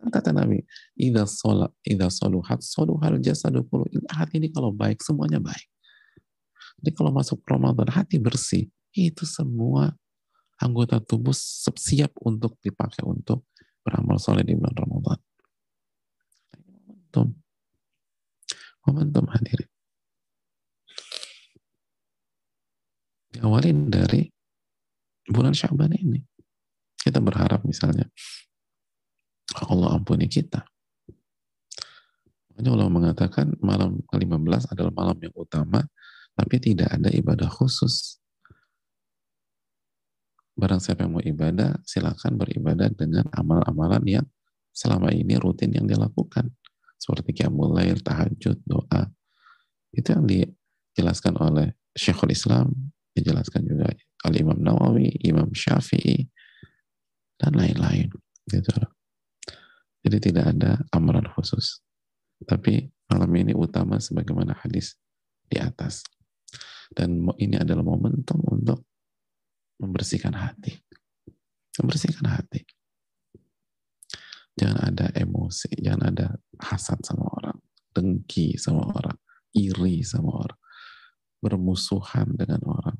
Kata Nabi, Ida sholat, ida soluhat, soluhal jasadu Hati ini kalau baik, semuanya baik. Jadi kalau masuk Ramadan, hati bersih. Itu semua anggota tubuh siap untuk dipakai untuk beramal soleh di bulan Ramadan. Momentum. Momentum hadirin. diawali dari bulan Syaban ini. Kita berharap misalnya Allah ampuni kita. Makanya Allah mengatakan malam ke-15 adalah malam yang utama, tapi tidak ada ibadah khusus. Barang siapa yang mau ibadah, silakan beribadah dengan amal-amalan yang selama ini rutin yang dilakukan. Seperti qiyamul lail, tahajud, doa. Itu yang dijelaskan oleh Syekhul Islam dijelaskan juga Al-Imam Nawawi, Imam Syafi'i, dan lain-lain. Gitu Jadi tidak ada amalan khusus. Tapi malam ini utama sebagaimana hadis di atas. Dan ini adalah momentum untuk membersihkan hati. Membersihkan hati. Jangan ada emosi, jangan ada hasad sama orang, dengki sama orang, iri sama orang, bermusuhan dengan orang.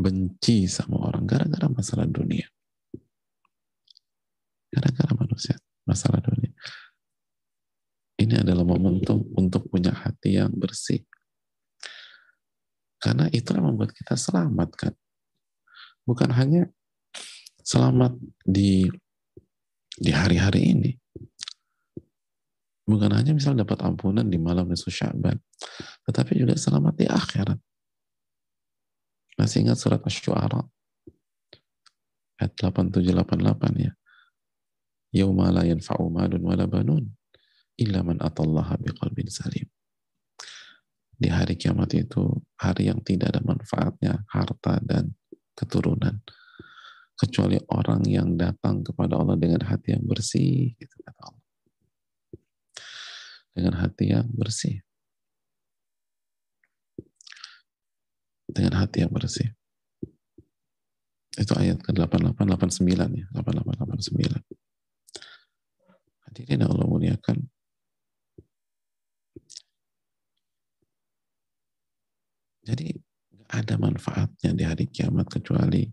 benci sama orang gara-gara masalah dunia. Gara-gara manusia, masalah dunia. Ini adalah momentum untuk punya hati yang bersih. Karena itu yang membuat kita selamat kan. Bukan hanya selamat di di hari-hari ini. Bukan hanya misal dapat ampunan di malam nisfu Sya'ban, tetapi juga selamat di akhirat. Masih ingat surat Asy-Syu'ara? Ayat 8788 ya. Yauma la yanfa'u malun wala banun illa man atallaha biqalbin salim. Di hari kiamat itu hari yang tidak ada manfaatnya harta dan keturunan kecuali orang yang datang kepada Allah dengan hati yang bersih gitu kata Allah. Dengan hati yang bersih. dengan hati yang bersih. Itu ayat ke-8889 ya, 8889. Hadirin Allah muliakan. Jadi ada manfaatnya di hari kiamat kecuali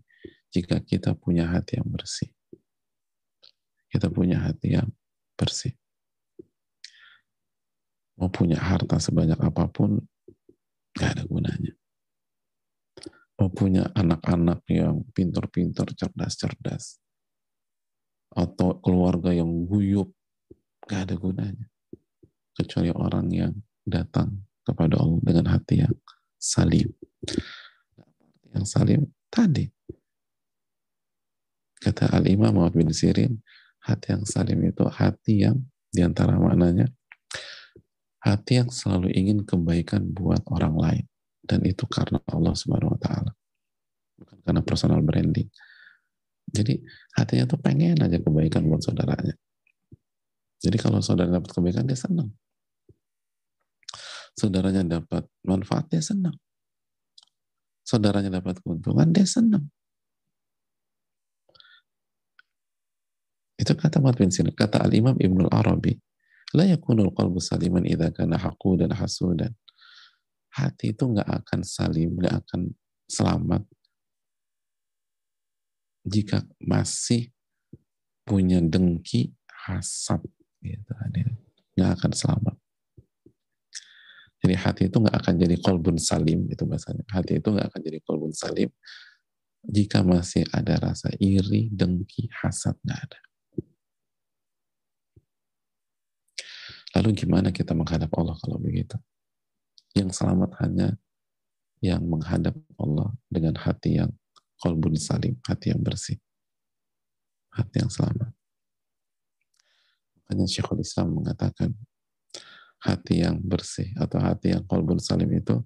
jika kita punya hati yang bersih. Kita punya hati yang bersih. Mau punya harta sebanyak apa pun, gak ada gunanya. Mau punya anak-anak yang pintar-pintar, cerdas-cerdas, atau keluarga yang guyup, gak ada gunanya. Kecuali orang yang datang kepada Allah dengan hati yang salim. Yang salim tadi. Kata Al-Imam Muhammad bin Sirin, hati yang salim itu hati yang di antara maknanya hati yang selalu ingin kebaikan buat orang lain. Dan itu karena Allah Subhanahu wa taala. Bukan karena personal branding. Jadi hatinya tuh pengen aja kebaikan buat saudaranya. Jadi kalau saudara dapat kebaikan dia senang saudaranya dapat manfaat dia senang. Saudaranya dapat keuntungan dia senang. Itu kata Mat bin Sinan kata Al Imam Ibnu Arabi La yakunul qalbu saliman idha kana dan hasudan. Hati itu nggak akan salim, nggak akan selamat jika masih punya dengki hasad gitu. Nggak akan selamat jadi hati itu nggak akan jadi kolbun salim itu bahasanya hati itu nggak akan jadi kolbun salim jika masih ada rasa iri dengki hasad nggak ada Lalu gimana kita menghadap Allah kalau begitu? Yang selamat hanya yang menghadap Allah dengan hati yang kolbun salim, hati yang bersih, hati yang selamat. Makanya Syekhul Islam mengatakan hati yang bersih atau hati yang kolbun salim itu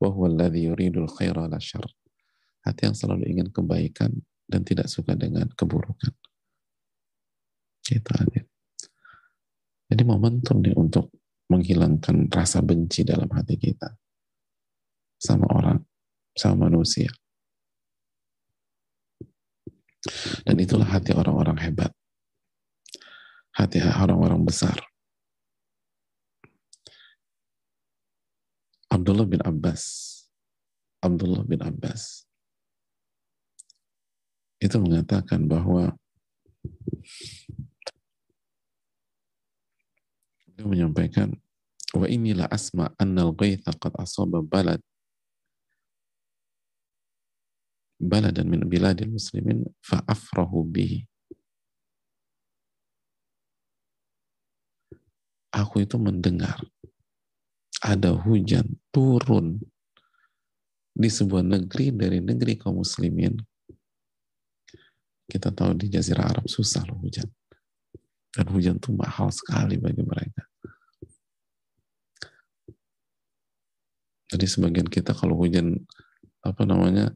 bahwa yuridul khaira. Hati yang selalu ingin kebaikan dan tidak suka dengan keburukan. Itu hadir. Jadi momentum nih untuk menghilangkan rasa benci dalam hati kita sama orang, sama manusia. Dan itulah hati orang-orang hebat. Hati orang-orang besar. Abdullah bin Abbas. Abdullah bin Abbas. Itu mengatakan bahwa Beliau menyampaikan, wa inilah asma annal ghaitha qad asaba balad baladan min biladil muslimin fa'afrahu bihi. Aku itu mendengar ada hujan turun di sebuah negeri dari negeri kaum muslimin. Kita tahu di Jazirah Arab susah loh hujan. Dan hujan itu mahal sekali bagi mereka. Jadi sebagian kita kalau hujan apa namanya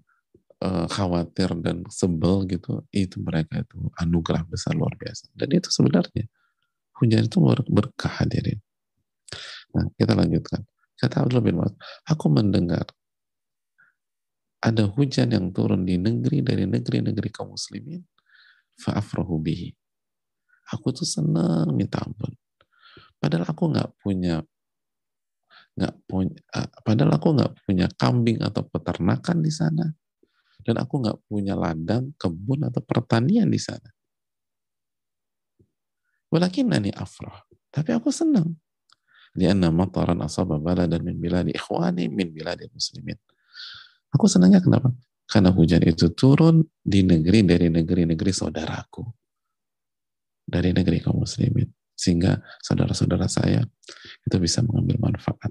uh, khawatir dan sebel gitu, itu mereka itu anugerah besar luar biasa. Dan itu sebenarnya hujan itu berkah hadirin. Nah, kita lanjutkan. Kata Abdullah bin Mas'ud, aku mendengar ada hujan yang turun di negeri dari negeri-negeri kaum muslimin fa'afrahu bihi. Aku tuh seneng minta ampun. Padahal aku nggak punya nggak punya padahal aku nggak punya kambing atau peternakan di sana. Dan aku nggak punya ladang kebun atau pertanian di sana. Walakin nani afrah. Tapi aku senang lianna mataran asaba baladan min biladi ikhwani min biladi muslimin aku senangnya kenapa karena hujan itu turun di negeri dari negeri-negeri saudaraku dari negeri kaum muslimin sehingga saudara-saudara saya itu bisa mengambil manfaat.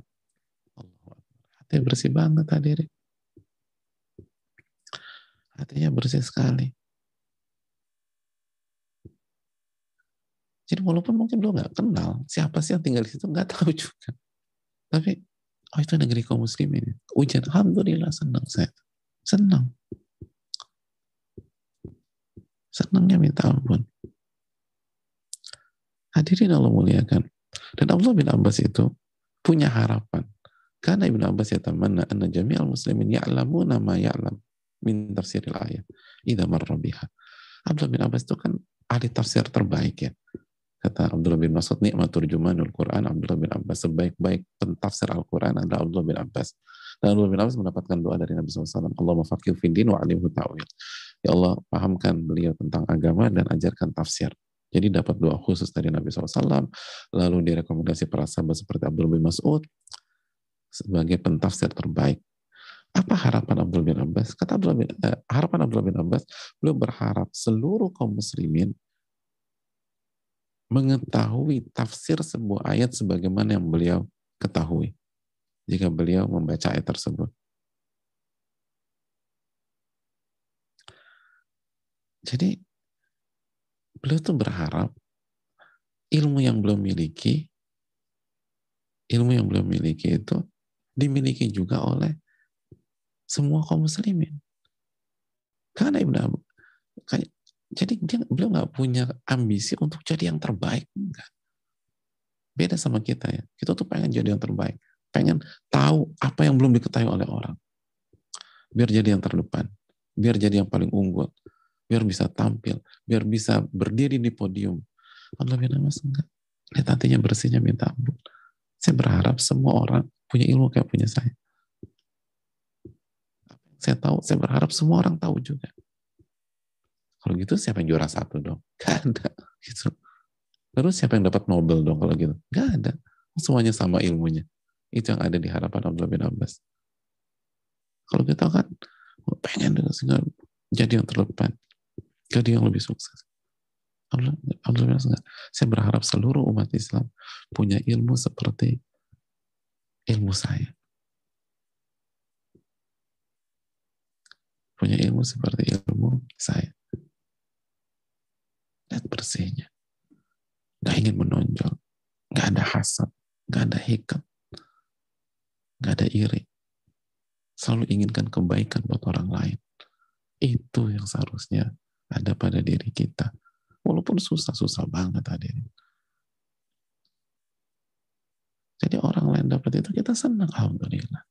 Hati bersih banget hadirin. Hatinya bersih sekali. Jadi walaupun mungkin lo nggak kenal siapa sih yang tinggal di situ nggak tahu juga. Tapi oh itu negeri kaum muslimin. Ujian, alhamdulillah senang saya. Senang. Senangnya minta ampun. Hadirin Allah muliakan. Dan Abdullah bin Abbas itu punya harapan. Karena Ibn Abbas ya tamanna anna jami'al muslimin ya'lamuna ma ya'lam min tafsiril ayat. Marra biha. Abdullah bin Abbas itu kan ahli tafsir terbaik ya. Kata Abdullah bin Mas'ud, nikmat turjumanul Quran, Abdullah bin Abbas, sebaik-baik pentafsir Al-Quran adalah Abdullah bin Abbas. Dan Abdullah bin Abbas mendapatkan doa dari Nabi SAW. Allah findin wa alimhu ta'wil. Ya Allah, pahamkan beliau tentang agama dan ajarkan tafsir. Jadi dapat doa khusus dari Nabi SAW, lalu direkomendasi para sahabat seperti Abdul bin Mas'ud sebagai pentafsir terbaik. Apa harapan Abdul bin Abbas? Kata Abdul bin, eh, harapan Abdul bin Abbas, beliau berharap seluruh kaum muslimin mengetahui tafsir sebuah ayat sebagaimana yang beliau ketahui jika beliau membaca ayat tersebut. Jadi beliau tuh berharap ilmu yang belum miliki, ilmu yang belum miliki itu dimiliki juga oleh semua kaum muslimin. Karena Ibn Abu, jadi dia beliau nggak punya ambisi untuk jadi yang terbaik, enggak. Beda sama kita ya. Kita tuh pengen jadi yang terbaik, pengen tahu apa yang belum diketahui oleh orang. Biar jadi yang terdepan, biar jadi yang paling unggul, biar bisa tampil, biar bisa berdiri di podium. Allah bin Abbas enggak. Lihat hatinya bersihnya minta ampun. Saya berharap semua orang punya ilmu kayak punya saya. Saya tahu, saya berharap semua orang tahu juga. Kalau gitu siapa yang juara satu dong? Gak ada. Gitu. Terus siapa yang dapat Nobel dong kalau gitu? Gak ada. Semuanya sama ilmunya. Itu yang ada di harapan Abdullah bin Abbas. Kalau kita kan pengen sehingga jadi yang terdepan jadi yang lebih sukses. Alhamdulillah enggak. Saya berharap seluruh umat Islam punya ilmu seperti ilmu saya. Punya ilmu seperti ilmu saya. Lihat bersihnya. Gak ingin menonjol. Gak ada hasad. Gak ada hikam. Gak ada iri. Selalu inginkan kebaikan buat orang lain. Itu yang seharusnya ada pada diri kita. Walaupun susah-susah banget hadirin. Jadi orang lain dapat itu kita senang. Alhamdulillah.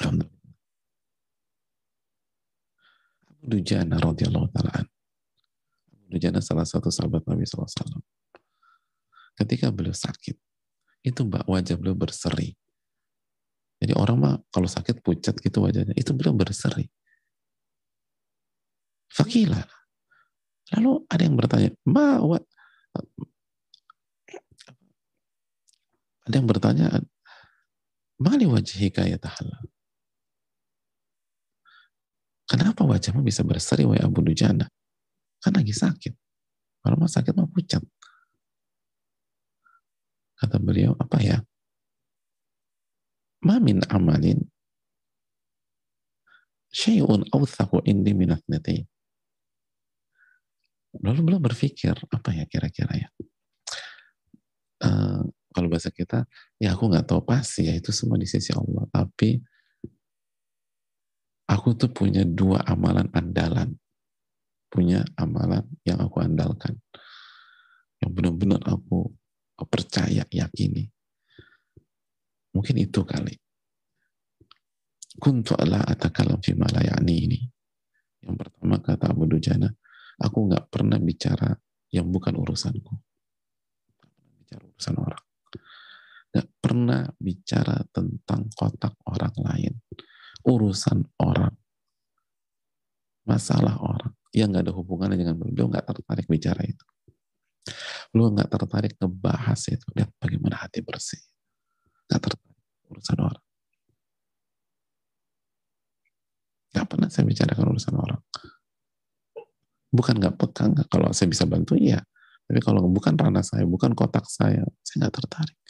Alhamdulillah. Abu Dujana radhiyallahu ta'ala Dujana salah satu sahabat Nabi SAW. Ketika beliau sakit, itu mbak wajah beliau berseri. Jadi orang mah kalau sakit pucat gitu wajahnya, itu beliau berseri. Fakila. Lalu ada yang bertanya, wa, ada yang bertanya, mali wajhika ya tahallal. Kenapa wajahmu bisa berseri wa Abu Dujana? Kan lagi sakit. Kalau mau sakit mau pucat. Kata beliau, apa ya? Mamin amalin syai'un awthaku indi minat natain lalu beliau berpikir apa ya kira-kira ya uh, kalau bahasa kita ya aku nggak tahu pasti ya itu semua di sisi Allah tapi aku tuh punya dua amalan andalan punya amalan yang aku andalkan yang benar-benar aku percaya yakini mungkin itu kali kuntu ala atakalam fi ini yang pertama kata Abu Dujana Aku nggak pernah bicara yang bukan urusanku. Bicara urusan orang. Nggak pernah bicara tentang kotak orang lain. Urusan orang. Masalah orang. Yang nggak ada hubungannya dengan beliau nggak tertarik bicara itu. Lu nggak tertarik ngebahas itu. Lihat bagaimana hati bersih. Nggak tertarik urusan orang. Gak pernah saya bicarakan urusan orang bukan nggak peka nggak kalau saya bisa bantu iya tapi kalau bukan ranah saya bukan kotak saya saya nggak tertarik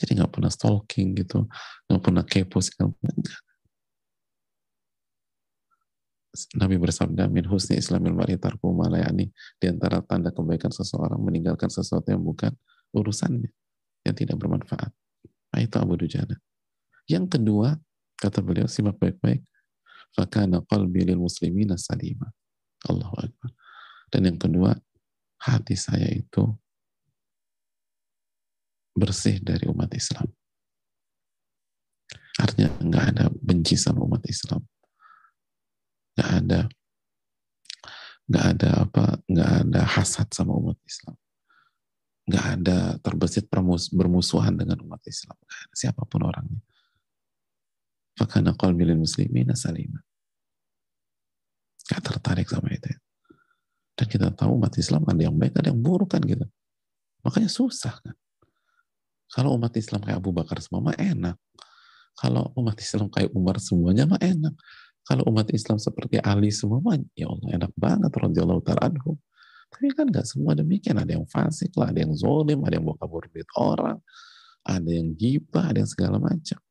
jadi nggak pernah stalking gitu nggak pernah kepo segala Nabi bersabda min husni islamil mar'i tarku malayani di antara tanda kebaikan seseorang meninggalkan sesuatu yang bukan urusannya yang tidak bermanfaat. Nah, itu Abu Dujana. Yang kedua, kata beliau, simak baik-baik, fakana qalbi lil muslimina salima. Allahu Akbar. Dan yang kedua, hati saya itu bersih dari umat Islam. Artinya nggak ada benci sama umat Islam. Nggak ada nggak ada apa nggak ada hasad sama umat Islam nggak ada terbesit permus bermusuhan dengan umat Islam. Gak ada siapa pun orangnya. Fakana qalbi lil muslimin salima. Gak tertarik sama itu. Dan kita tahu umat Islam ada yang baik, ada yang buruk kan gitu. Makanya susah kan. Kalau umat Islam kayak Abu Bakar semua mah enak. Kalau umat Islam kayak Umar semuanya mah enak. Kalau umat Islam seperti Ali semua mah ya Allah enak banget radhiyallahu ta'ala anhum. Tapi kan nggak semua demikian. Ada yang fasik lah, ada yang zolim, ada yang bawa kabur duit orang, ada yang gibah, ada yang segala macam.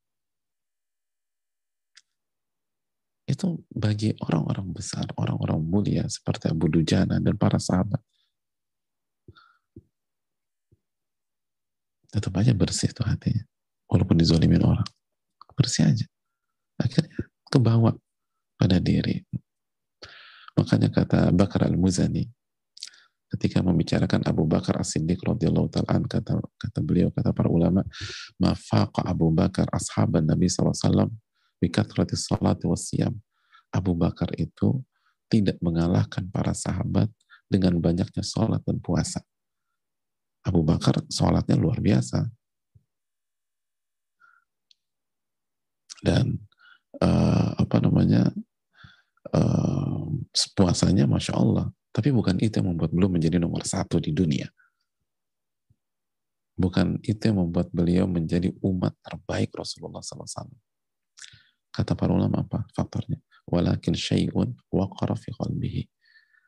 Itu bagi orang-orang besar, orang-orang mulia seperti Abu Dujana dan para sahabat. Tetap aja bersih tuh hatinya. Walaupun dizolimin orang. Bersih aja. Akhirnya kebawa pada diri. Makanya kata Bakar al-Muzani, ketika membicarakan Abu Bakar As-Siddiq radhiyallahu taala kata kata beliau kata para ulama mafaqa Abu Bakar ashaban Nabi SAW bikathrati salati wassiyam Abu Bakar itu tidak mengalahkan para sahabat dengan banyaknya sholat dan puasa Abu Bakar sholatnya luar biasa dan uh, apa namanya uh, puasanya masya Allah tapi bukan itu yang membuat beliau menjadi nomor satu di dunia. Bukan itu yang membuat beliau menjadi umat terbaik Rasulullah SAW. Kata para ulama apa faktornya? Walakin syai'un waqara fi qalbihi.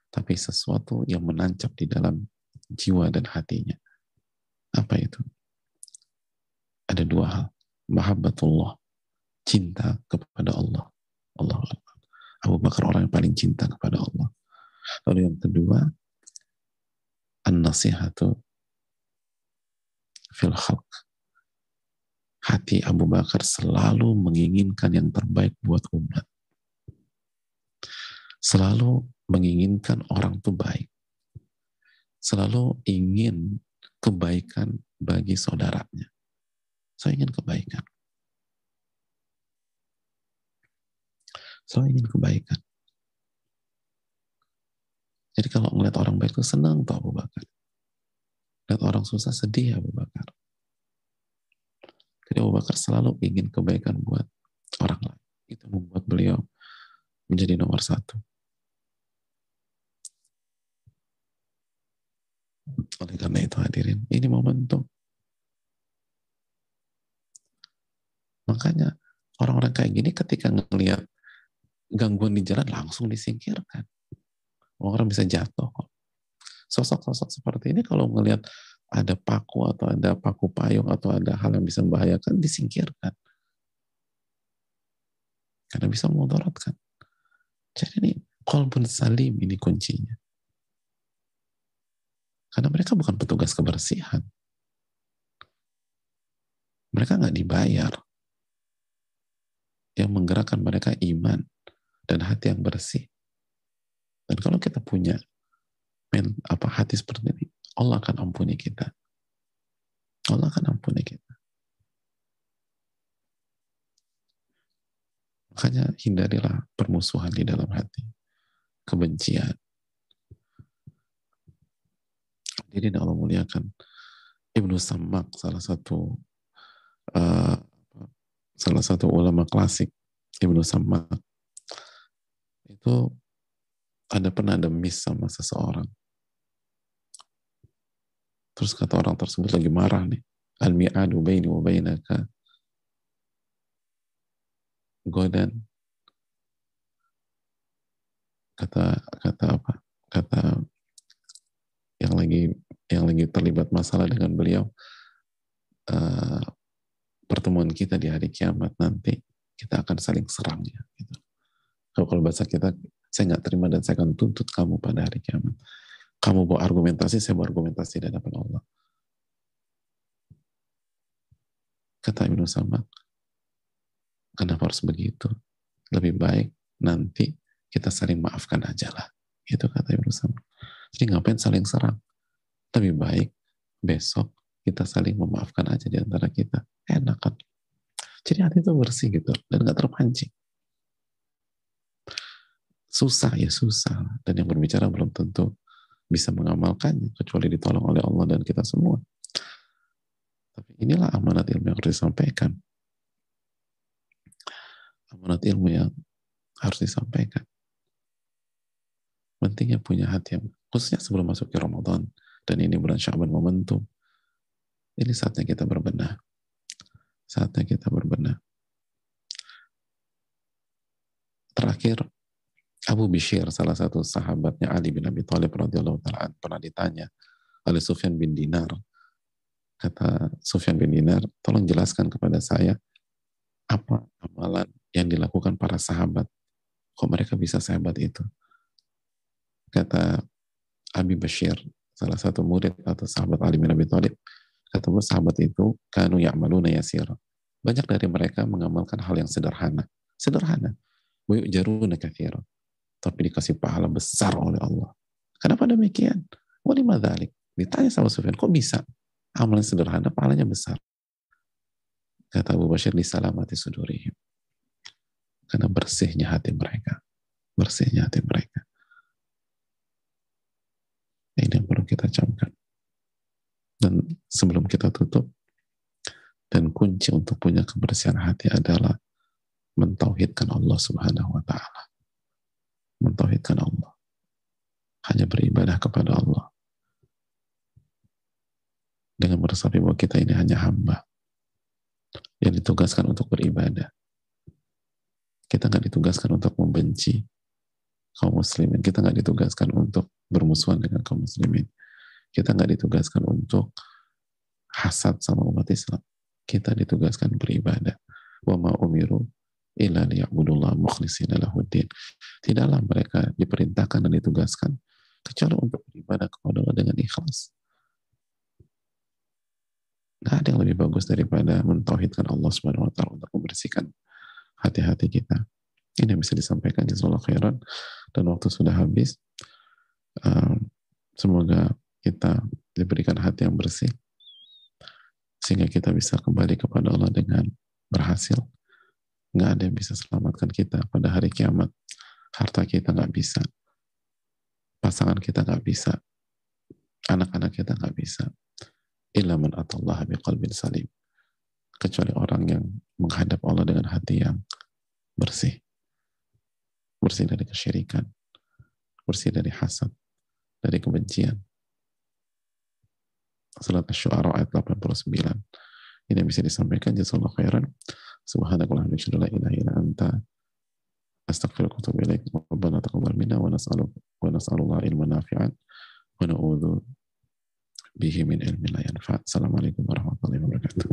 Tapi sesuatu yang menancap di dalam jiwa dan hatinya. Apa itu? Ada dua hal. Mahabbatullah. Cinta kepada Allah. Allah Abu Bakar orang yang paling cinta kepada Allah. Lalu yang kedua, an-nasihatu fil khalq. Hati Abu Bakar selalu menginginkan yang terbaik buat umat. Selalu menginginkan orang itu baik. Selalu ingin kebaikan bagi saudaranya. Saya ingin kebaikan. Saya ingin kebaikan. Jadi kalau ngeliat orang baik itu senang tuh Abu Bakar. Lihat orang susah sedih Abu Bakar. Jadi Abu Bakar selalu ingin kebaikan buat orang lain. Itu membuat beliau menjadi nomor satu. Oleh karena itu hadirin, ini momentum. Makanya orang-orang kayak gini ketika ngelihat gangguan di jalan langsung disingkirkan orang bisa jatuh Sosok-sosok seperti ini kalau melihat ada paku atau ada paku payung atau ada hal yang bisa membahayakan disingkirkan. Karena bisa memudaratkan. Jadi ini kolbun salim ini kuncinya. Karena mereka bukan petugas kebersihan. Mereka nggak dibayar. Yang menggerakkan mereka iman dan hati yang bersih. Dan kalau kita punya men, apa hati seperti ini, Allah akan ampuni kita. Allah akan ampuni kita. Makanya hindarilah permusuhan di dalam hati. Kebencian. Jadi Allah muliakan. Ibnu Samak salah satu uh, salah satu ulama klasik Ibnu Samak itu ada pernah ada miss sama seseorang. Terus kata orang tersebut lagi marah nih. Al-mi'adu baini wa bainaka. Godan kata kata apa? Kata yang lagi yang lagi terlibat masalah dengan beliau uh, pertemuan kita di hari kiamat nanti kita akan saling serang ya gitu. kalau, kalau bahasa kita saya nggak terima dan saya akan tuntut kamu pada hari kiamat. Kamu bawa argumentasi, saya bawa argumentasi di hadapan Allah. Kata Ibnu Sama, kenapa harus begitu? Lebih baik nanti kita saling maafkan aja lah. Itu kata Ibnu Sama. Jadi ngapain saling serang? Lebih baik besok kita saling memaafkan aja di antara kita. Enak kan? Jadi hati itu bersih gitu dan nggak terpancing. Susah ya susah. Dan yang berbicara belum tentu bisa mengamalkannya kecuali ditolong oleh Allah dan kita semua. Tapi inilah amanat ilmu yang harus disampaikan. Amanat ilmu yang harus disampaikan. Pentingnya punya hati yang khususnya sebelum masuk ke Ramadan dan ini bulan Syaban momentum. Ini saatnya kita berbenah. Saatnya kita berbenah. Terakhir, Abu Bishir, salah satu sahabatnya Ali bin Abi Thalib radhiyallahu taala pernah ditanya oleh Sufyan bin Dinar. Kata Sufyan bin Dinar, tolong jelaskan kepada saya apa amalan yang dilakukan para sahabat. Kok mereka bisa sehebat itu? Kata Abi Bashir, salah satu murid atau sahabat Ali bin Abi Thalib, kata sahabat itu kanu ya'maluna yasir. Banyak dari mereka mengamalkan hal yang sederhana. Sederhana. Wa yu'jaruna kathira tapi dikasih pahala besar oleh Allah. Kenapa demikian? Walima dhalik. Ditanya sama Sufyan, kok bisa? Amalan sederhana, pahalanya besar. Kata Abu Bashir, disalamati sudurihim. Karena bersihnya hati mereka. Bersihnya hati mereka. Ini yang perlu kita camkan. Dan sebelum kita tutup, dan kunci untuk punya kebersihan hati adalah mentauhidkan Allah Subhanahu wa taala mentauhidkan Allah. Hanya beribadah kepada Allah. Dengan meresapi bahwa kita ini hanya hamba yang ditugaskan untuk beribadah. Kita nggak ditugaskan untuk membenci kaum muslimin. Kita nggak ditugaskan untuk bermusuhan dengan kaum muslimin. Kita nggak ditugaskan untuk hasad sama umat Islam. Kita ditugaskan beribadah. Wa ma umiru illa liya'budullah mukhlishina lahuddin. Tidaklah mereka diperintahkan dan ditugaskan kecuali untuk beribadah kepada Allah dengan ikhlas. Gak ada yang lebih bagus daripada mentauhidkan Allah Subhanahu wa taala untuk membersihkan hati-hati kita. Ini yang bisa disampaikan jazakallahu khairan dan waktu sudah habis. Um, semoga kita diberikan hati yang bersih sehingga kita bisa kembali kepada Allah dengan berhasil nggak ada yang bisa selamatkan kita pada hari kiamat. Harta kita nggak bisa. Pasangan kita nggak bisa. Anak-anak kita nggak bisa. Ilaman atallah biqalbin salim. Kecuali orang yang menghadap Allah dengan hati yang bersih bersih dari kesyirikan, bersih dari hasad, dari kebencian. Salat Asy-Syu'ara ayat 89. Ini yang bisa disampaikan jazakallahu khairan. Subhanakallahumma wa ilaha illa anta astaghfiruka wa atubu ilaik. Rabbana taqabbal minna wa nas'aluka wa nas'alullah ilman nafi'an wa na'udzu bihi min ilmin la yanfa'. Assalamualaikum warahmatullahi wabarakatuh.